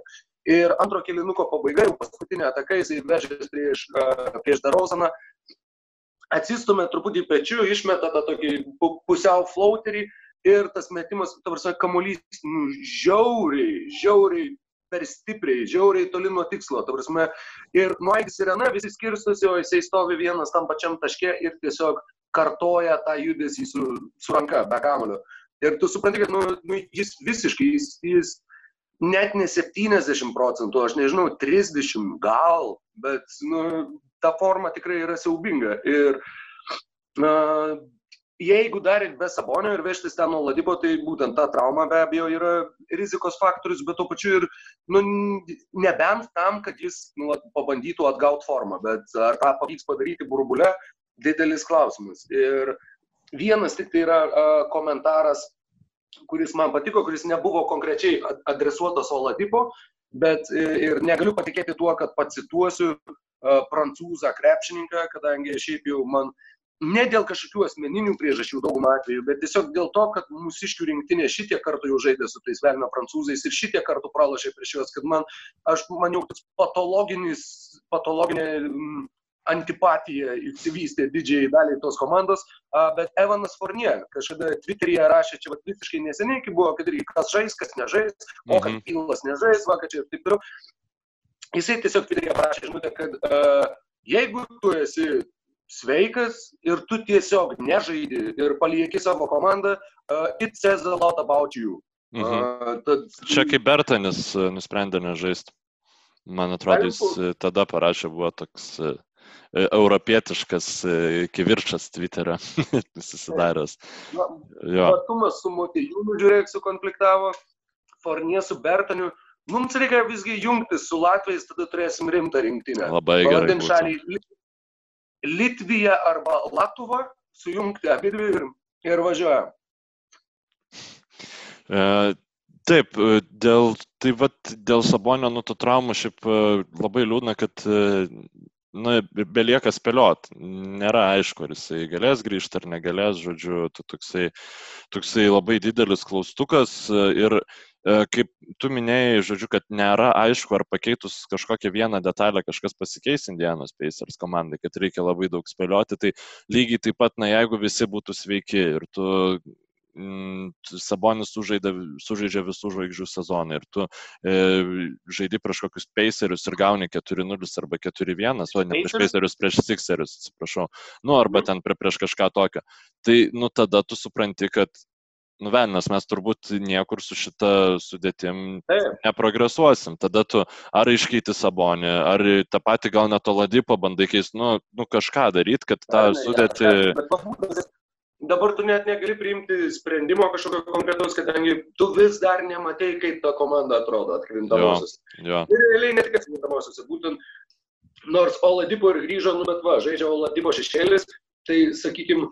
Speaker 2: Ir antro kilinuko pabaiga, jau paskutinė ataka, jisai vežės prieš, uh, prieš Darozaną, atsistumė truputį pečiu, išmeta tą tokį pusiau flauterį ir tas metimas, tavarsime, kamuolys nu, žiauriai, žiauriai per stipriai, žiauriai toli nuo tikslo. Ta prasme, ir nuaidi sirena, visi skirstosi, o jisai stovi vienas tam pačiam taške ir tiesiog kartoja tą judesį su, su ranka, be kamulio. Ir tu supranti, kad nu, nu, jis visiškai, jis, jis net ne 70 procentų, aš nežinau, 30 gal, bet nu, ta forma tikrai yra siaubinga. Ir uh, jeigu dar ir be Sabonio ir vežtis ten nuo Ladipo, tai būtent ta trauma be abejo yra rizikos faktorius, bet tuo pačiu ir, nu, nebent tam, kad jis nu, pabandytų atgauti formą, bet ar tą pavyks padaryti burbule, didelis klausimas. Ir vienas tik tai yra uh, komentaras, kuris man patiko, kuris nebuvo konkrečiai adresuotas Oladipo, bet ir negaliu patikėti tuo, kad pacituosiu prancūzą krepšininką, kadangi šiaip jau man uh, ne dėl kažkokių asmeninių priežasčių daugumą atvejų, bet tiesiog dėl to, kad mūsiškių rinktinė šitie kartų jau žaidė su tais velnio prancūzais ir šitie kartų pralašė prieš juos, kad man, aš maniau, kad patologinis, patologinė m, antipatija įsivystė didžiai daliai tos komandos, bet Evanas Fornie kažkada Twitter'yje rašė, čia vat, visiškai neseniai, kai buvo, kad ir kas žais, kas nežais, o kad mhm. Pilas nežais, va, kad čia ir taip toliau. Jisai tiesiog Twitter'yje parašė žinutę, kad a, jeigu tu esi sveikas ir tu tiesiog nežaidi ir palieki savo komandą, uh, it says a lot about you.
Speaker 1: Mhm. Uh, tad... Čia kaip Bertanis nusprendė nežaisti. Man atrodo, jis tada parašė, buvo toks europietiškas kivirčas Twitterio <laughs> susidaręs.
Speaker 2: Matumas su Motijūnu, žiūrėk, sukonfliktavo, Fornie su Bertaniu. Mums reikia visgi jungtis su Latvijais, tada turėsim rimtą rinktinę.
Speaker 1: Labai gerai.
Speaker 2: Šaliai Litvija arba Latva, sujungti abidvi ir, ir važiuojam.
Speaker 1: E, taip, dėl, tai vat, dėl Sabonio nuto traumų šiaip labai liūdna, kad na, belieka spėliot. Nėra aišku, ar jisai galės grįžti ar negalės, žodžiu, tu toksai, toksai labai didelis klaustukas ir e, kaip tu minėjai, žodžiu, kad nėra aišku, ar pakeitus kažkokią vieną detalę kažkas pasikeis Indianos Pacers komandai, kad reikia labai daug spėlioti, tai lygiai taip pat, na, jeigu visi būtų sveiki ir tu Mm, Sabonis sužaidė, sužaidžia visų žvaigždžių sezoną ir tu e, žaidi prieš kokius Pacerius ir gauni 4-0 arba 4-1, o ne prieš Pacerius, prieš Sixerius, atsiprašau, nu arba mhm. ten prie, prieš kažką tokio. Tai nu tada tu supranti, kad nuvenas mes turbūt niekur su šita sudėtim neprogresuosim. Tada tu ar iškeiti sabonį, ar tą patį gal net oladį pabandai keisti, nu, nu kažką daryti, kad tą sudėtį...
Speaker 2: Dabar tu net negali priimti sprendimo kažkokio konkretaus, kadangi tu vis dar nematai, kaip ta komanda atrodo atkrintamosios. Ir realiai ne tik atkrintamosios, būtent nors Oladipo ir grįžo, nu bet va, žaidžia Oladipo šešėlis, tai sakykime,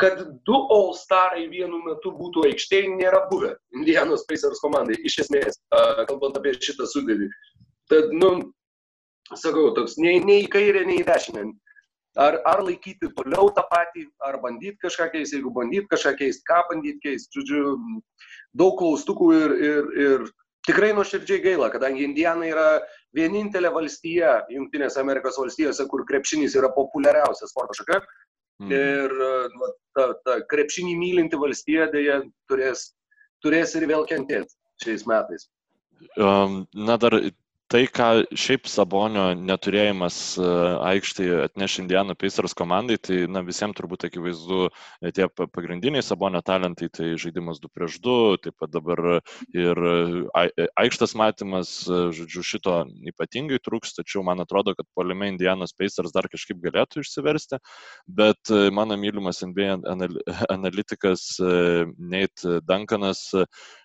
Speaker 2: kad du All-Starai vienu metu būtų aikštėje nėra buvę Indianos Pacers komandai, iš esmės, kalbant apie šitą sudėtį. Tad, nu, sakau, toks nei, nei į kairę, nei į dešinę. Ar, ar laikyti toliau tą patį, ar bandyti kažką keisti, jeigu bandyti kažką keisti, ką bandyti keisti. Žodžiu, daug klaustukų ir, ir, ir tikrai nuoširdžiai gaila, kadangi Indiana yra vienintelė valstija Junktinėse Amerikos valstijose, kur krepšinis yra populiariausia sporto šaka. Mm. Ir nu, ta, ta krepšinį mylinti valstija dėja turės, turės ir vėl kentėti šiais metais.
Speaker 1: Um, na, dar tai, ką šiaip Sabonio neturėjimas e, aikštėje atneš Indiana Pacers komandai, tai na, visiems turbūt akivaizdu e, tie pagrindiniai Sabonio talentai, tai žaidimas 2 prieš 2, taip pat dabar ir e, aikštės matymas, žodžiu, šito ypatingai trūks, tačiau man atrodo, kad polime Indianos Pacers dar kažkaip galėtų išsiversti, bet mano mylimas NBA analitikas Nate Duncanas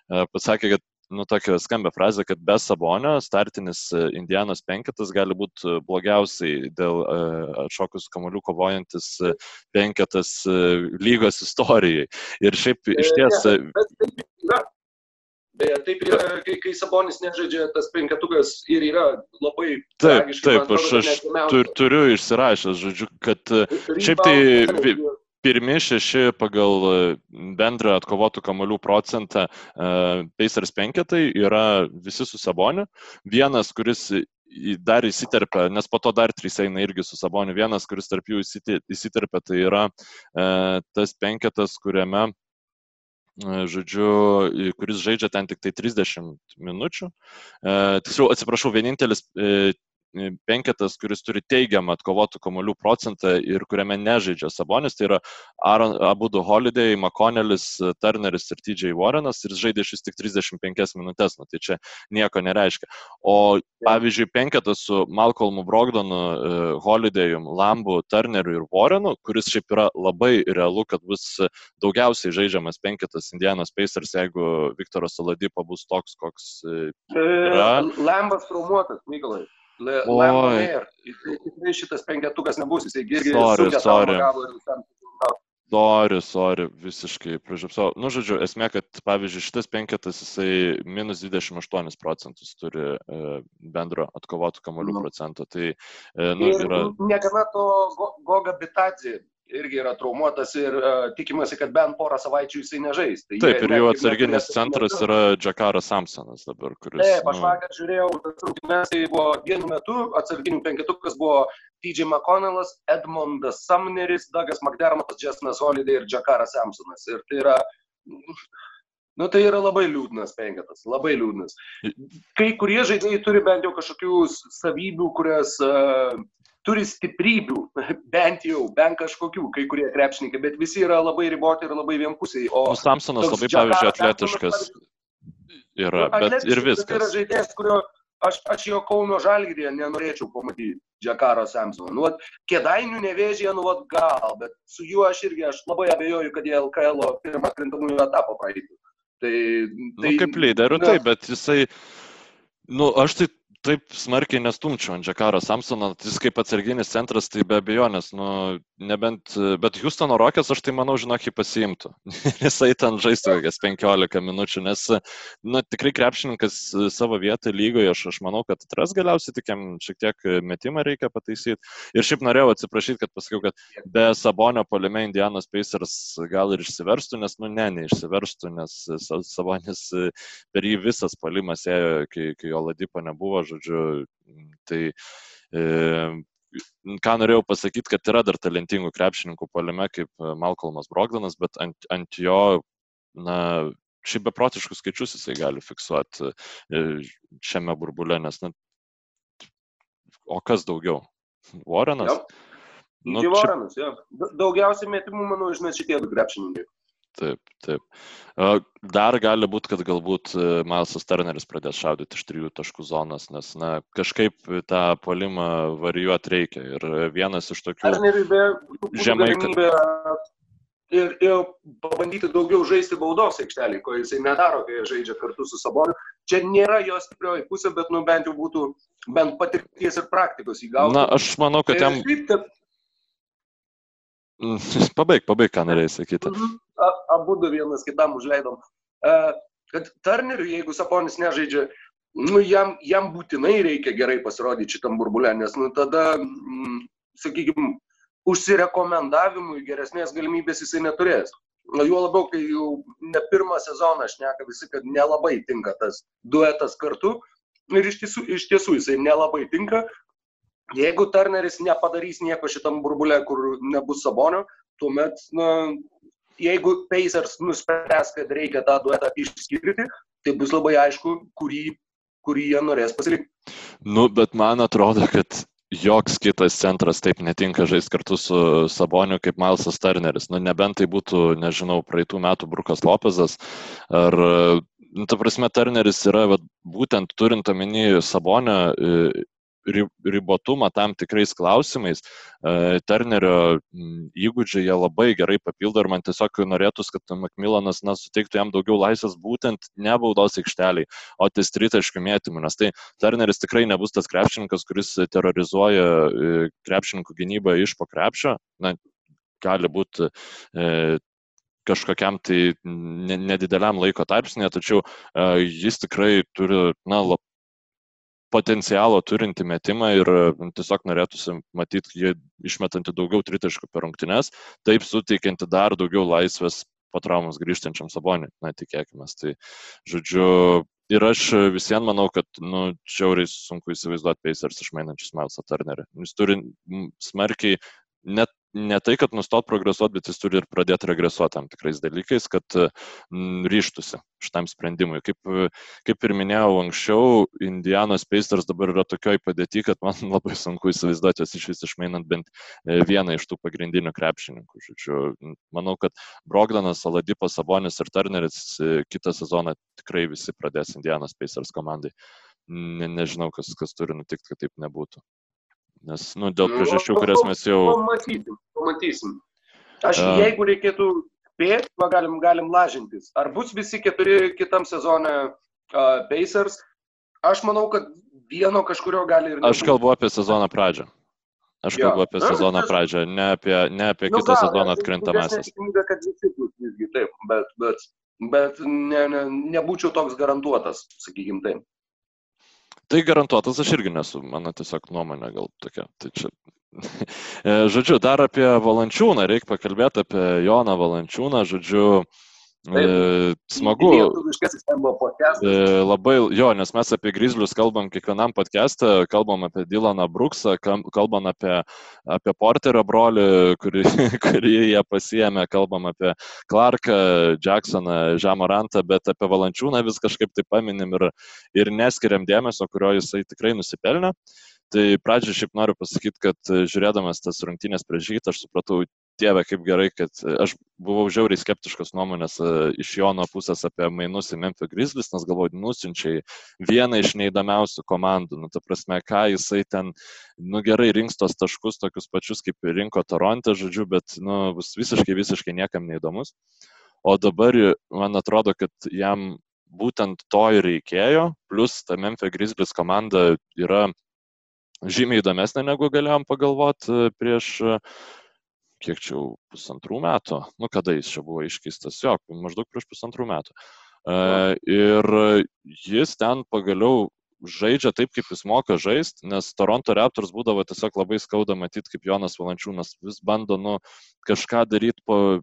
Speaker 1: pasakė, kad nu, tokią skambę frazę, kad be Sabonio startinis e, Indianos penketas gali būti e, blogiausiai dėl e, atšokus kamolių kovojantis penketas lygos istorijai. Ir šiaip iš ties...
Speaker 2: Beje, taip yra, kai, kai Sabonis nežaidžia, tas penketukas ir yra labai...
Speaker 1: Taip, taip, aš, aš tur, turiu išsirašęs, žodžiu, kad šiaip tai pirmi šeši pagal e, bendrą atkovotų kamolių procentą e, Pacers penketai yra visi su Saboniu. Vienas, kuris dar įsiterpia, nes po to dar trys eina irgi su Saboniu. Vienas, kuris tarp jų įsiterpia, tai yra e, tas penketas, kuriame žodžiu, kuris žaidžia ten tik tai 30 minučių. Tiksliau, atsiprašau, vienintelis penketas, kuris turi teigiamą atkovotų kamolių procentą ir kuriame nežaidžia Sabonis, tai yra Abudu Holiday, McConnellis, Turneris ir TJ Warrenas ir žaidė šis tik 35 minutės, nu, tai čia nieko nereiškia. O pavyzdžiui, penketas su Malcolmu Brogdonu, e, Holidayum, Lambu, Turneriu ir Warrenu, kuris šiaip yra labai realu, kad bus daugiausiai žaidžiamas penketas Indianos Pacers, jeigu Viktoras Saladipo bus toks, koks e, yra.
Speaker 2: Lambas traumuotas, Mykolai. Lamboner. Tikrai šitas penketukas nebus, jisai irgi
Speaker 1: sorry, sorry. Sorry, sorry, visiškai pražiopsau. Nu, žodžiu, esmė, kad pavyzdžiui šitas penketas jisai minus 28 procentus turi e, bendro atkovotų kamolių nu. procento. Tai, e, nu, yra...
Speaker 2: Negana to Goga Bitadzi irgi yra traumuotas ir uh, tikimasi, kad bent porą savaičių jisai nežais.
Speaker 1: Tai Taip, ir jų atsarginis centras metu. yra Džakaras Samsonas dabar, kuris.
Speaker 2: Taip, aš nu... vakar žiūrėjau, tas rungtynes, tai buvo vienu metu, atsarginių penketukas buvo TJ McConnellas, Edmondas Sumneris, Douglas McDermottas, Jasminas Holiday ir Džakaras Samsonas. Ir tai yra Nu, tai yra labai liūdnas penketas, labai liūdnas. Kai kurie žaidėjai turi bent jau kažkokių savybių, kurias uh, turi stiprybių, <laughs> bent jau, bent kažkokių, kai kurie krepšininkai, bet visi yra labai riboti ir labai vienpusiai. O
Speaker 1: nu, Samsonas labai, pavyzdžiui, atletiškas yra, bet ir viskas. Tai
Speaker 2: yra žaidėjas, kurio aš, aš jo Kauno žalgyrėje nenorėčiau pamatyti Džekaro Samsono. Nu, vat, kėdainių nevėžė, nu, vat, gal, bet su juo aš irgi aš labai abejoju, kad jie LKL pirmą krintamųjų etapą praeitų. Tai,
Speaker 1: tai, nu, kaip lyderių, taip, bet jisai, nu, aš tai taip smarkiai nestumčiau ant Džekaro Samsono, jis kaip atsarginis centras, tai be abejonės, nu, nebent, bet Houstono Rockets aš tai manau, žinok, jį pasiimtų. <laughs> Jisai ten žaistų kokias 15 minučių, nes, na, tikrai krepšininkas savo vietą lygoje, aš, aš manau, kad atras galiausiai tik jam šiek tiek metimą reikia pataisyti. Ir šiaip norėjau atsiprašyti, kad pasakiau, kad be Sabonio polime Indianos Pacers gal ir išsiverstų, nes, nu, ne, neišsiverstų, nes Sabonis per jį visas polimas ėjo, kai, kai jo ladipo nebuvo, žodžiu, tai e, ką norėjau pasakyti, kad yra dar talentingų krepšininkų palime kaip Malcolmas Brogdanas, bet ant, ant jo, na, šiaip beprotiškus skaičius jisai gali fiksuoti e, šiame burbule, nes, na, o kas daugiau? Warrenas?
Speaker 2: Jau. Nu, čia... Warrenas, jo. Daugiausiai metimų, manau, žinai, šitie du krepšininkai.
Speaker 1: Taip, taip. Dar gali būti, kad galbūt e, Milesas Turneris pradės šaudyti iš trijų taškų zonas, nes na, kažkaip tą polimą varijuoti reikia. Ir vienas iš tokių...
Speaker 2: Turneriui be žemai. Galimybė... Ir, ir pabandyti daugiau žaisti baudos aikštelį, ko jisai nedaro, kai žaidžia kartu su Saboniu. Čia nėra jo stiprioji pusė, bet nu bent jau būtų bent patirties ir praktikos įgauti.
Speaker 1: Na, aš manau, kad jam... Taip, kad <laughs> Pabaig, pabaig, ką norėjai sakyti. Mhm.
Speaker 2: Abu du vienas kitam užleidom. Kad Turneriui, jeigu Saponis nežaidžia, nu, jam, jam būtinai reikia gerai pasirodyti šitam burbulė, nes nu, tada, mm, sakykime, užsirekomendavimui geresnės galimybės jisai neturės. Juo labiau, kai jau ne pirmą sezoną šneka visi, kad nelabai tinka tas duetas kartu. Ir iš tiesų, iš tiesų jisai nelabai tinka, Jeigu Turneris nepadarys nieko šitam burbulė, kur nebus Sabonio, tuomet, na, jeigu Pacers nuspręs, kad reikia tą duetą išskirti, tai bus labai aišku, kurį, kurį jie norės pasirinkti.
Speaker 1: Nu, bet man atrodo, kad joks kitas centras taip netinka žaisti kartu su Saboniu kaip Milesas Turneris. Nu, nebent tai būtų, nežinau, praeitų metų Brukas Lopezas ar nu, ta prasme, Turneris yra vat, būtent turint omeny Sabonio ribotumą tam tikrais klausimais. E, Turnerio įgūdžiai jie labai gerai papildo ir man tiesiog norėtųsi, kad Macmillanas na, suteiktų jam daugiau laisvės būtent ne baudos aikšteliai, o ties tritaškių mėtymų, nes tai Turneris tikrai nebus tas krepšininkas, kuris terrorizuoja e, krepšininkų gynybą iš po krepšio. Na, gali būti e, kažkokiam tai nedideliam laiko tarpsnėje, tačiau uh, jis tikrai turi na, potencialo turinti metimą ir nu, tiesiog norėtųsi matyti jį išmetantį daugiau tritaškų per rungtynes, taip suteikianti dar daugiau laisvės po traumos grįžtančiam saboniui, na tikėkime. Tai, žodžiu, ir aš visiems manau, kad, nu, žiauriai sunku įsivaizduoti Pacers išmainančius Milesą Turnerį. Jis turi smarkiai net ne tai, kad nustot progresuoti, bet jis turi ir pradėti regresuoti tam tikrais dalykais, kad m, ryštusi šitam sprendimui. Kaip, kaip ir minėjau anksčiau, Indianos Pacers dabar yra tokioj padėti, kad man <laughs> labai sunku įsivaizduoti jos iš vis išmainant bent e, vieną iš tų pagrindinių krepšininkų. Žodžiu, manau, kad Brogdanas, Aladipas, Sabonis ir Turneris e, kitą sezoną tikrai visi pradės Indianos Pacers komandai. Ne, nežinau, kas, kas turi nutikti, kad taip nebūtų. Nes, nu, dėl nu, priežasčių, kurias mes jau...
Speaker 2: Pamatysim, pamatysim. Aš, uh, jeigu reikėtų spėti, galim, galim lažintis. Ar bus visi keturi kitam sezone uh, Pacers? Aš manau, kad vieno kažkurio gali ir...
Speaker 1: Nebūti. Aš kalbu apie sezono pradžią. Aš kalbu ja. apie sezono pradžią, ne apie, ne apie nu, kitą gal, sezoną atkrintamasis.
Speaker 2: Tikimybė, kad visi bus visgi taip, bet, bet, bet ne, ne, nebūčiau toks garantuotas, sakykim taip.
Speaker 1: Tai garantuotas aš irgi nesu, mano tiesiog nuomonė gal tokia. Tai čia. <laughs> E, žodžiu, dar apie Valančiūną, reikia pakalbėti apie Joną Valančiūną, žodžiu, E, smagu. E, labai, jo, nes mes apie Grizzlius kalbam kiekvienam podcast'e, kalbam apie Dylaną Brooksą, kalbam apie, apie Porterio brolį, kurį, <laughs> kurį jie pasijėmė, kalbam apie Clarką, Jacksoną, Žamorantą, bet apie Valančiūną vis kažkaip tai paminim ir, ir neskiriam dėmesio, kurio jisai tikrai nusipelnė. Tai pradžioje šiaip noriu pasakyti, kad žiūrėdamas tas rungtynės prieš žytą, aš supratau, Dieve, kaip gerai, kad aš buvau žiauriai skeptiškos nuomonės iš Jono pusės apie mainus į Memphis Grizzlies, nes galvoju, nusinčiai vieną iš neįdomiausių komandų. Nu, ta prasme, ką jisai ten, nu gerai, rinks tos taškus tokius pačius, kaip rinko Toronte, žodžiu, bet, nu, bus visiškai, visiškai niekam neįdomus. O dabar man atrodo, kad jam būtent to ir reikėjo, plus ta Memphis Grizzlies komanda yra žymiai įdomesnė, negu galėjom pagalvoti prieš kiek čia jau pusantrų metų, nu kada jis čia buvo iškeistas, jo, maždaug prieš pusantrų metų. Uh, ir jis ten pagaliau žaidžia taip, kaip jis moka žaisti, nes Toronto Raptors būdavo tiesiog labai skauda matyti, kaip Jonas Valančiūnas vis bando nu, kažką daryti po,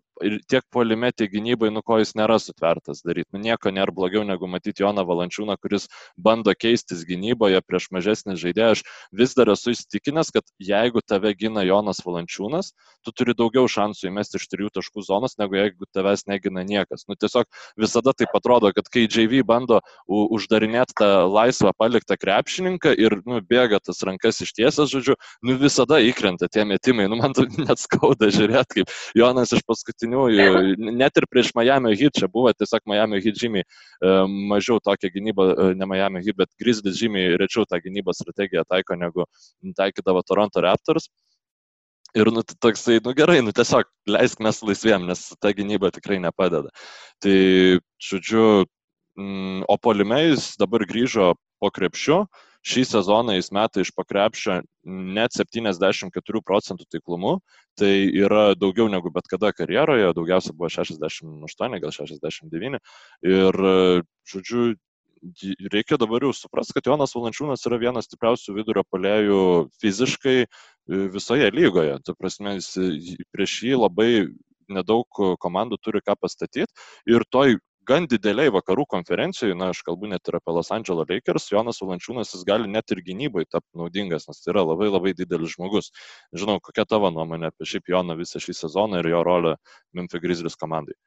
Speaker 1: tiek polime, tiek gynybai, nu ko jis nėra sutvertas daryti. Nu, nieko nėra blogiau negu matyti Joną Valančiūną, kuris bando keistis gynyboje prieš mažesnį žaidėją. Aš vis dar esu įsitikinęs, kad jeigu tave gina Jonas Valančiūnas, tu turi daugiau šansų įmesti iš trijų taškų zonos, negu jeigu tavęs negina niekas. Nu, tiesiog visada taip atrodo, kad kai JV bando uždarinėti tą laisvą paliktą krepšininką ir nu, bėga tas rankas ištiesęs, žodžiu, nu, visada įkrenta tie metimai. Nu, man <laughs> net skauda žiūrėti, kaip Jonas iš paskutiniųjų, net ir prieš Miami Heat, čia buvo tiesiog Miami Heat žymiai e, mažiau tokia gynyba, e, ne Miami Heat, bet Grizzlies žymiai rečiau tą gynybos strategiją taiko negu taikydavo Toronto Raptors. Ir, nu, toksai, nu gerai, nu tiesiog leisk mes laisviem, nes ta gynyba tikrai nepadeda. Tai, žodžiu, mm, o polimėjus dabar grįžo po krepšiu, šį sezoną jis meta iš pakrepšio net 74 procentų taiklumu, tai yra daugiau negu bet kada karjeroje, daugiausia buvo 68, gal 69. Ir, žodžiu, reikia dabar jau suprasti, kad Jonas Valančiūnas yra vienas stipriausių vidurio polėjų fiziškai e, visoje lygoje. Tu prasme, jis, prieš jį labai nedaug komandų turi ką pastatyti ir toj gan dideliai vakarų konferencijoje, na, aš kalbu net ir apie Los Angeles Lakers, Jonas Valančiūnas jis gali net ir gynybai tapti naudingas, nes tai yra labai labai didelis žmogus. Žinau, kokia tavo nuomonė apie šiaip Joną visą šį sezoną ir jo rolę Memphis Grizzlies komandai.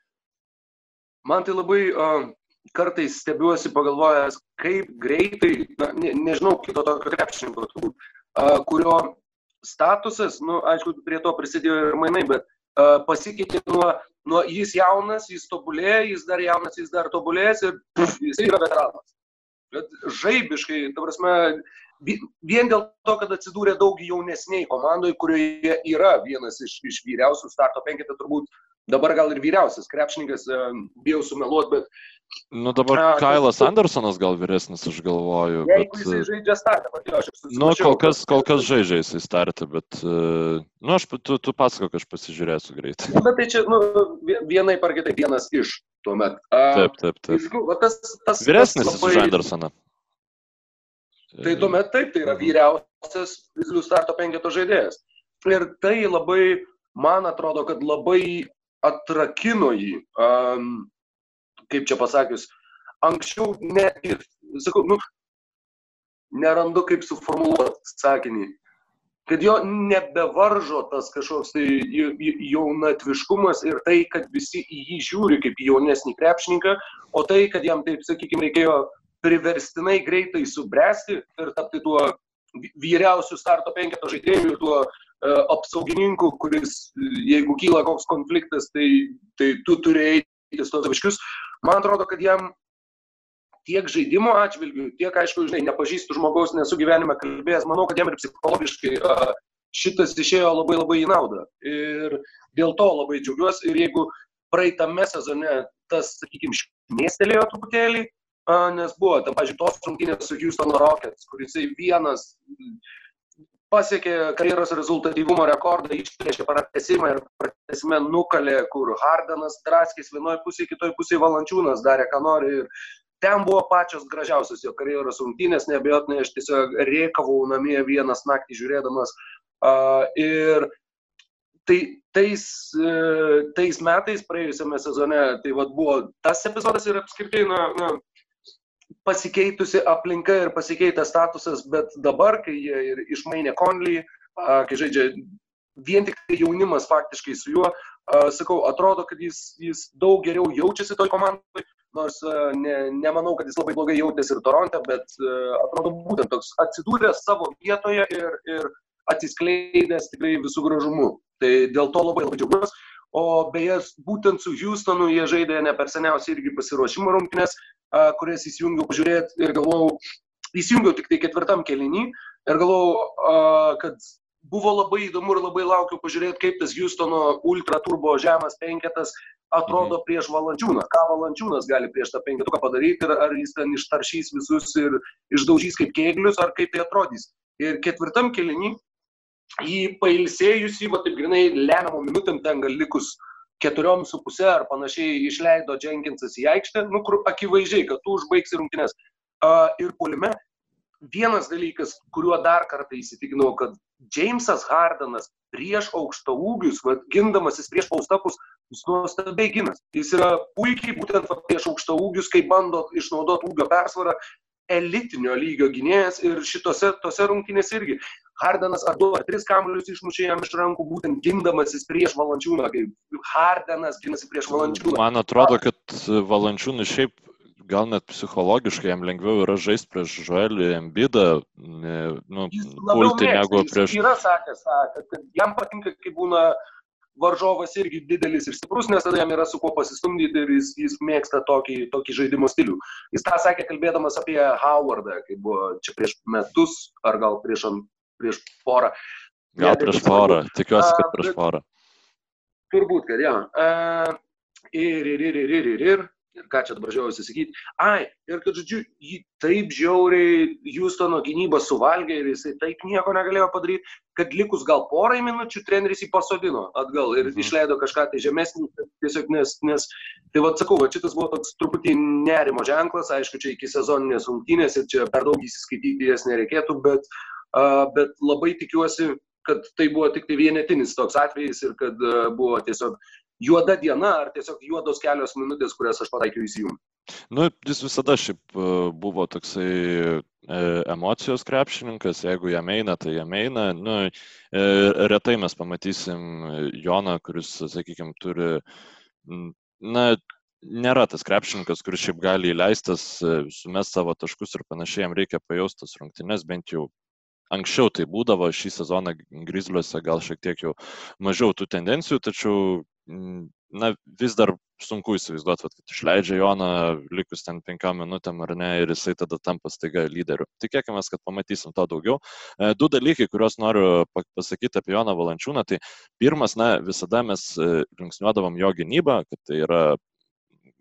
Speaker 2: Man tai labai uh, kartais stebiuosi pagalvojęs, kaip greitai, na, ne, nežinau, kito tokio krepšininko, uh, kurio statusas, na, nu, aišku, prie to prisidėjo ir mainai, bet uh, pasikeitė nuo nuo jis jaunas, jis tobulėja, jis dar jaunas, jis dar tobulės ir puf, jis yra veteranas. Bet žaibiškai, ta prasme, vien dėl to, kad atsidūrė daug jaunesniai komandai, kurioje yra vienas iš, iš vyriausių starto penketą, turbūt dabar gal ir vyriausias krepšininkas, bijau sumeluoti, bet
Speaker 1: Nu dabar a, Kailas Andersonas gal vyresnis, aš galvoju.
Speaker 2: Jeigu bet, jisai žaidžia startą, jo, aš
Speaker 1: esu. Nu, kol kas, kol kas žaidžia jisai startą, bet, uh, nu, aš, tu, tu pasakok, aš pasižiūrėsiu greitai.
Speaker 2: Na, bet tai čia, nu, vienai par kitai, vienas iš tuomet.
Speaker 1: Uh, taip, taip, taip.
Speaker 2: Vis, va, tas, tas,
Speaker 1: vyresnis tas labai... už Andersoną.
Speaker 2: Tai tuomet taip, tai yra mhm. vyriausias Vizlių starto penketo žaidėjas. Ir tai labai, man atrodo, kad labai atrakino jį. Um, kaip čia pasakius, anksčiau netgi, sakau, nu, nerandu kaip suformuoluoti sakinį, kad jo nebevaržo tas kažkoks tai jaunatviškumas ir tai, kad visi į jį žiūri kaip jaunesnį krepšininką, o tai, kad jam, taip sakykime, reikėjo priverstinai greitai subręsti ir tapti tuo vyriausių starto penketo žaidėjų ir tuo uh, apsaugininku, kuris, jeigu kyla koks konfliktas, tai, tai tu turi eiti tos taškius. Man atrodo, kad jam tiek žaidimo atžvilgių, tiek, aišku, žinai, nepažįstu žmogaus, nesu gyvenime kalbėjęs, manau, kad jam ir psichologiškai uh, šitas išėjo labai labai į naudą. Ir dėl to labai džiaugiuosi. Ir jeigu praeitame sezone tas, sakykime, šmėstelėjo truputėlį, nes buvo, tam, pažiūrėjau, tos rungtynės su Houston Rockets, kuris vienas pasiekė karjeros rezultatyvumo rekordą, išplėšė pratesimą ir pratesime nukalė, kur Hardanas draskės vienoje pusėje, kitoje pusėje Valančiūnas darė, ką nori. Ir ten buvo pačios gražiausios jo karjeros rungtynės, nebejotinai aš tiesiog rėkavau namie vienas naktį žiūrėdamas. Uh, ir tai tais, uh, tais metais, praėjusiame sezone, tai vad buvo tas epizodas ir apskritai, na, na pasikeitusi aplinka ir pasikeitęs statusas, bet dabar, kai jie ir išmainė Conley, kai žaidžia vien tik tai jaunimas faktiškai su juo, sakau, atrodo, kad jis, jis daug geriau jaučiasi toj komandai, nors ne, nemanau, kad jis labai blogai jautėsi ir Toronte, bet atrodo būtent toks atsidūręs savo vietoje ir, ir atsiskleidęs tikrai visų gražumu. Tai dėl to labai labai džiaugiuosi. O beje, būtent su Houstonu jie žaidė ne per seniausiai irgi pasiruošimo rungtynės, kurias įsijungiau pažiūrėti ir galvojau, įsijungiau tik tai ketvirtam kelinį ir galvojau, kad buvo labai įdomu ir labai laukiu pažiūrėti, kaip tas Houstono ultra turbo žemas penketas atrodo mhm. prieš Valančiūną. Ką Valančiūnas gali prieš tą penketuką padaryti ir ar jis ten ištaršys visus ir išdaužys kaip kėglius, ar kaip tai atrodys. Ir ketvirtam kelinį į pailsėjusį, va taip grinai lemiamą minutėm ten gal likus keturiom su pusė ar panašiai išleido Jenkinsas į aikštę, nu, kur akivaizdžiai, kad tu užbaigsi rungtynės. Uh, ir polime vienas dalykas, kuriuo dar kartą įsitikinau, kad Jamesas Hardanas prieš aukšto ūgius, va, gindamasis prieš paustapus, jis nuostabiai ginas. Jis yra puikiai būtent va, prieš aukšto ūgius, kai bando išnaudoti ūgio persvarą, elitinio lygio gynėjas ir šitose tose rungtynėse irgi. Hardenas ar du ar tris kamuolius išmušė jam iš rankų, būtent gindamasis prieš Valančiūną, kai Hardenas ginasi prieš Valančiūną.
Speaker 1: Man atrodo, kad Valančiūnų šiaip gal net psichologiškai jam lengviau yra žaisti prieš Žoelį Embidą, nu, pulti negu prieš...
Speaker 2: Jis yra sakęs, kad jam patinka, kai būna varžovas irgi didelis ir stiprus, nes tada jam yra su kuo pasistumdyti ir jis, jis mėgsta tokį, tokį žaidimo stilių. Jis tą sakė kalbėdamas apie Howardą, kai buvo čia prieš metus ar gal prieš prieš porą.
Speaker 1: Gal prieš porą, tikiuosi, kad prieš porą.
Speaker 2: Turbūt, kad jo. Ir, ir, ir, ir, ir, ir, ir, ir ką čia dabar žiausiu sakyti. Ai, ir kad, žodžiu, jį taip žiauriai Houstono gynybą suvalgė ir jisai taip nieko negalėjo padaryti, kad likus gal porai minučių treneris jį pasodino atgal ir mhm. išleido kažką tai žemesnį, tiesiog nes, nes tai vad sakau, va, šitas buvo toks truputį nerimo ženklas, aišku, čia iki sezoninės rungtynės ir čia per daug įsiskaityti jas nereikėtų, bet uh, bet labai tikiuosi, kad tai buvo tik tai vienetinis toks atvejis ir kad buvo tiesiog juoda diena ar tiesiog juodos kelios minutės, kurias aš pataikiau įsijungti.
Speaker 1: Nu, jis visada šiaip buvo toksai e, emocijos krepšininkas, jeigu jam eina, tai jam eina. Nu, e, retai mes pamatysim Joną, kuris, sakykime, turi, na, nėra tas krepšininkas, kuris šiaip gali įleistas, e, sumes savo taškus ir panašiai, jam reikia pajaustas rungtynes, bent jau anksčiau tai būdavo, šį sezoną Grizliuose gal šiek tiek jau mažiau tų tendencijų, tačiau mm, na, vis dar sunku įsivaizduoti, kad išleidžia Joną likus ten penkiam minutėm ar ne ir jisai tada tampa staiga lyderiu. Tikėkime, kad pamatysim to daugiau. E, du dalykai, kuriuos noriu pasakyti apie Joną Valančiūną. Tai pirmas, na, visada mes e, linksniuodavom jo gynybą, kad tai yra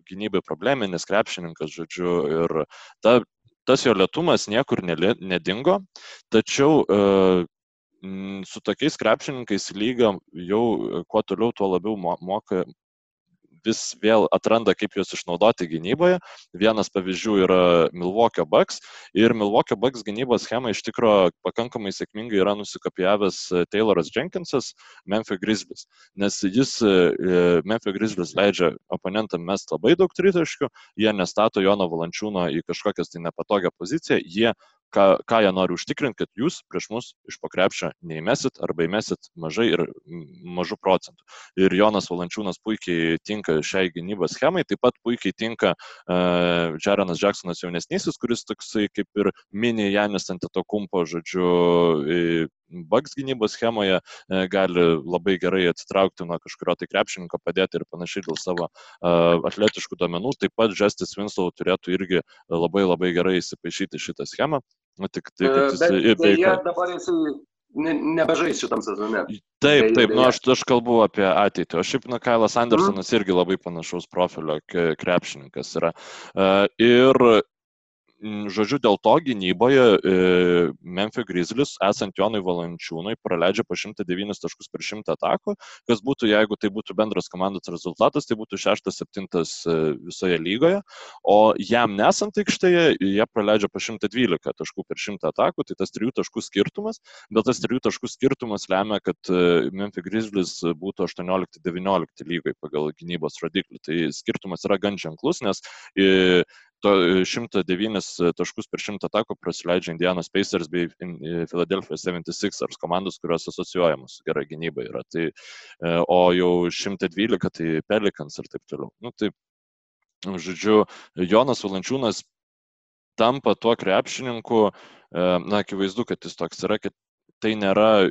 Speaker 1: gynybai probleminis krepšininkas, žodžiu, ir ta tas jo lietumas niekur nedingo, tačiau e, su tokiais krepšininkais lyga jau kuo toliau, tuo labiau moka vis vėl atranda, kaip juos išnaudoti gynyboje. Vienas pavyzdžių yra Milwaukee Bucks. Ir Milwaukee Bucks gynybos schemą iš tikrųjų pakankamai sėkmingai yra nusikopijavęs e, Tayloras Jenkinsas, Memphis Grizzlies, nes jis e, e, Memphis Grizzlies leidžia oponentam mest labai daug tritaškių, jie nestato Jono Valančiūno į kažkokias tai nepatogią poziciją, jie ką, ką jie nori užtikrinti, kad jūs prieš mus iš pakrepšio neįmesit arba įmesit mažai ir mažų procentų. Ir Jonas Valančiūnas puikiai tinka šiai gynybos schemai, taip pat puikiai tinka uh, Jarenas Jacksonas jaunesnysis, kuris toksai kaip ir mini Janis ant to kumpo, žodžiu, Bugs gynybos schemoje e, gali labai gerai atsitraukti nuo kažkurio tai krepšininko, padėti ir panašiai dėl savo uh, atletiškų duomenų. Taip pat Justice Winslow turėtų irgi labai labai gerai įsipaišyti šitą schemą.
Speaker 2: Tik tai, kad jis ir beje. Dabar jisai ne, nebežais šitam sezone.
Speaker 1: Taip, taip, nu aš, aš kalbu apie ateitį. O šiaip, na, Kailas Andersonas mm. irgi labai panašaus profilio krepšininkas yra. Ir žodžiu, dėl to gynyboje e, Memphis Grizzlies, esant Jonui Valančiūnui, praleidžia po 109 taškus per 100 atakų, kas būtų, jeigu tai būtų bendras komandos rezultatas, tai būtų 6-7 e, visoje lygoje, o jam nesant aikštėje, jie praleidžia po 112 taškų per 100 atakų, tai tas 3 taškų skirtumas, bet tas 3 taškų skirtumas lemia, kad e, Memphis Grizzlies būtų 18-19 lygoje pagal gynybos rodiklį. Tai skirtumas yra gan ženklus, nes to 109 e, taškus per 100 atakų prasileidžia Indianos Pacers bei e, Philadelphia 76ers komandos, kurios asocijuojamos gera gynyba yra. Tai, e, o jau 112 tai Pelicans ir taip toliau. Nu, tai žodžiu, Jonas Valančiūnas tampa tuo krepšininku, na, akivaizdu, kad jis toks yra, kad tai nėra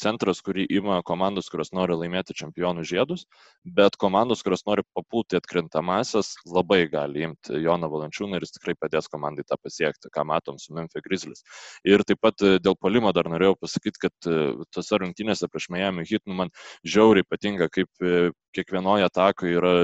Speaker 1: centras, kurį ima komandos, kurios nori laimėti čempionų žiedus, bet komandos, kurios nori papulti atkrintamasis, labai gali imti Joną Valančiūną ir jis tikrai padės komandai tą pasiekti, ką matom su Memphis Grizzlies. Ir taip pat e, dėl polimo dar norėjau pasakyti, kad e, tose rungtynėse prieš Miami Heat nu, man žiauriai patinka, kaip e, kiekvienoje atakoje yra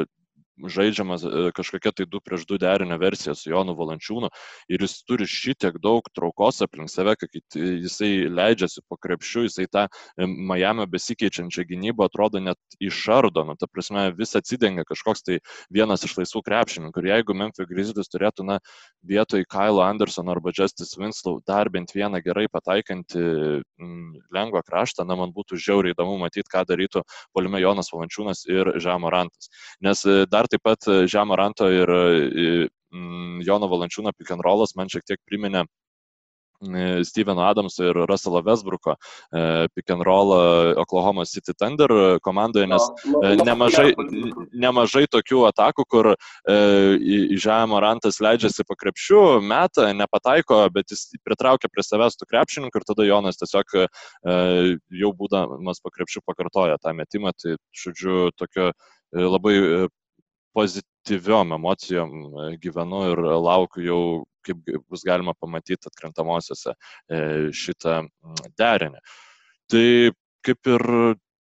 Speaker 1: žaidžiamas e, kažkokia tai 2 prieš 2 derinio versija su Jonu Valančiūnu ir jis turi šitiek daug traukos aplink save, kad jisai leidžiasi po krepšiu, jisai tą e, Miami besikeičiančią gynybą atrodo net išardo, nu, ta prasme, vis atsidengia kažkoks tai vienas iš laisvų krepšininkų ir jeigu Memphis Grizzlies turėtų, na, vietoj Kyle Anderson arba Justice Winslow dar bent vieną gerai pataikantį m, lengvą kraštą, na, man būtų žiauriai įdomu matyti, ką darytų Polime Jonas Valančiūnas ir Žemorantas. Nes e, dar taip pat e, Žemo Ranto ir e, Jono Valančiūno rollas man šiek tiek priminė e, Steveno Adamso ir Russelo Westbrooko pick and roll Oklahoma City Thunder komandoje, nes nemažai, nemažai tokių atakų, kur į žemą rantas leidžiasi po krepšių, meta, nepataiko, bet jis pritraukia prie savęs tų krepšininkų ir tada Jonas tiesiog jau būdamas po krepšių pakartoja tą metimą. Tai, žodžiu, tokio labai pozityviom emocijom e, gyvenu ir laukiu jau, kaip bus galima pamatyti atkrintamosiose e, šitą derinį. Tai kaip ir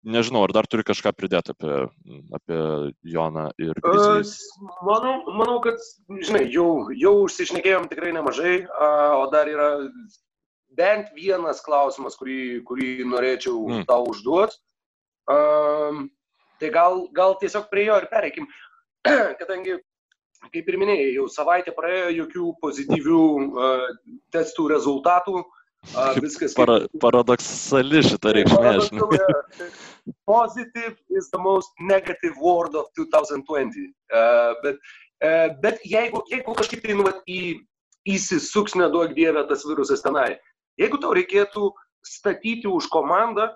Speaker 1: nežinau, ar dar turi kažką pridėti apie, apie Joną ir Grizzlies?
Speaker 2: Manau, manau, kad, žinai, jau, jau užsišnekėjom tikrai nemažai, o dar yra bent vienas klausimas, kurį, kurį norėčiau mm. tau užduoti. Um, tai gal, gal tiesiog prie jo ir pereikim. <clears throat> kadangi, kaip ir minėjai, jau savaitė praėjo, jokių pozityvių uh, testų rezultatų.
Speaker 1: Uh, viskas. Para, paradoksali šitą reikšmę, žinai.
Speaker 2: Positive is the most negative word of 2020. Uh, bet, uh, bet jeigu, jeigu kažkaip tai nu, į, įsisuks neduok dievę tas virusas tenai, jeigu tau reikėtų statyti už komandą,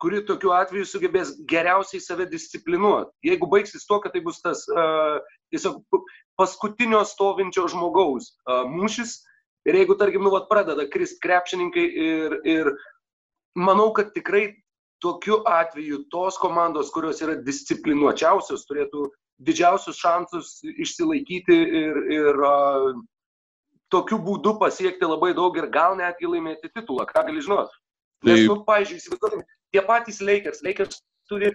Speaker 2: kuri tokiu atveju sugebės geriausiai save disciplinuoti. Jeigu baigsis to, kad tai bus tas uh, tiesiog paskutinio stovinčio žmogaus uh, mūšis ir jeigu, tarkim, nu, vat, pradeda krist krepšininkai ir, ir manau, kad tikrai tokiu atveju tos komandos, kurios yra disciplinuočiausios, turėtų didžiausius šansus išsilaikyti ir, ir uh, tokiu būdu pasiekti labai daug ir gal netgi laimėti titulą, ką gali žinoti. Nes, nu, pavyzdžiui, įsivaizduokim, tie patys Lakers. Lakers turi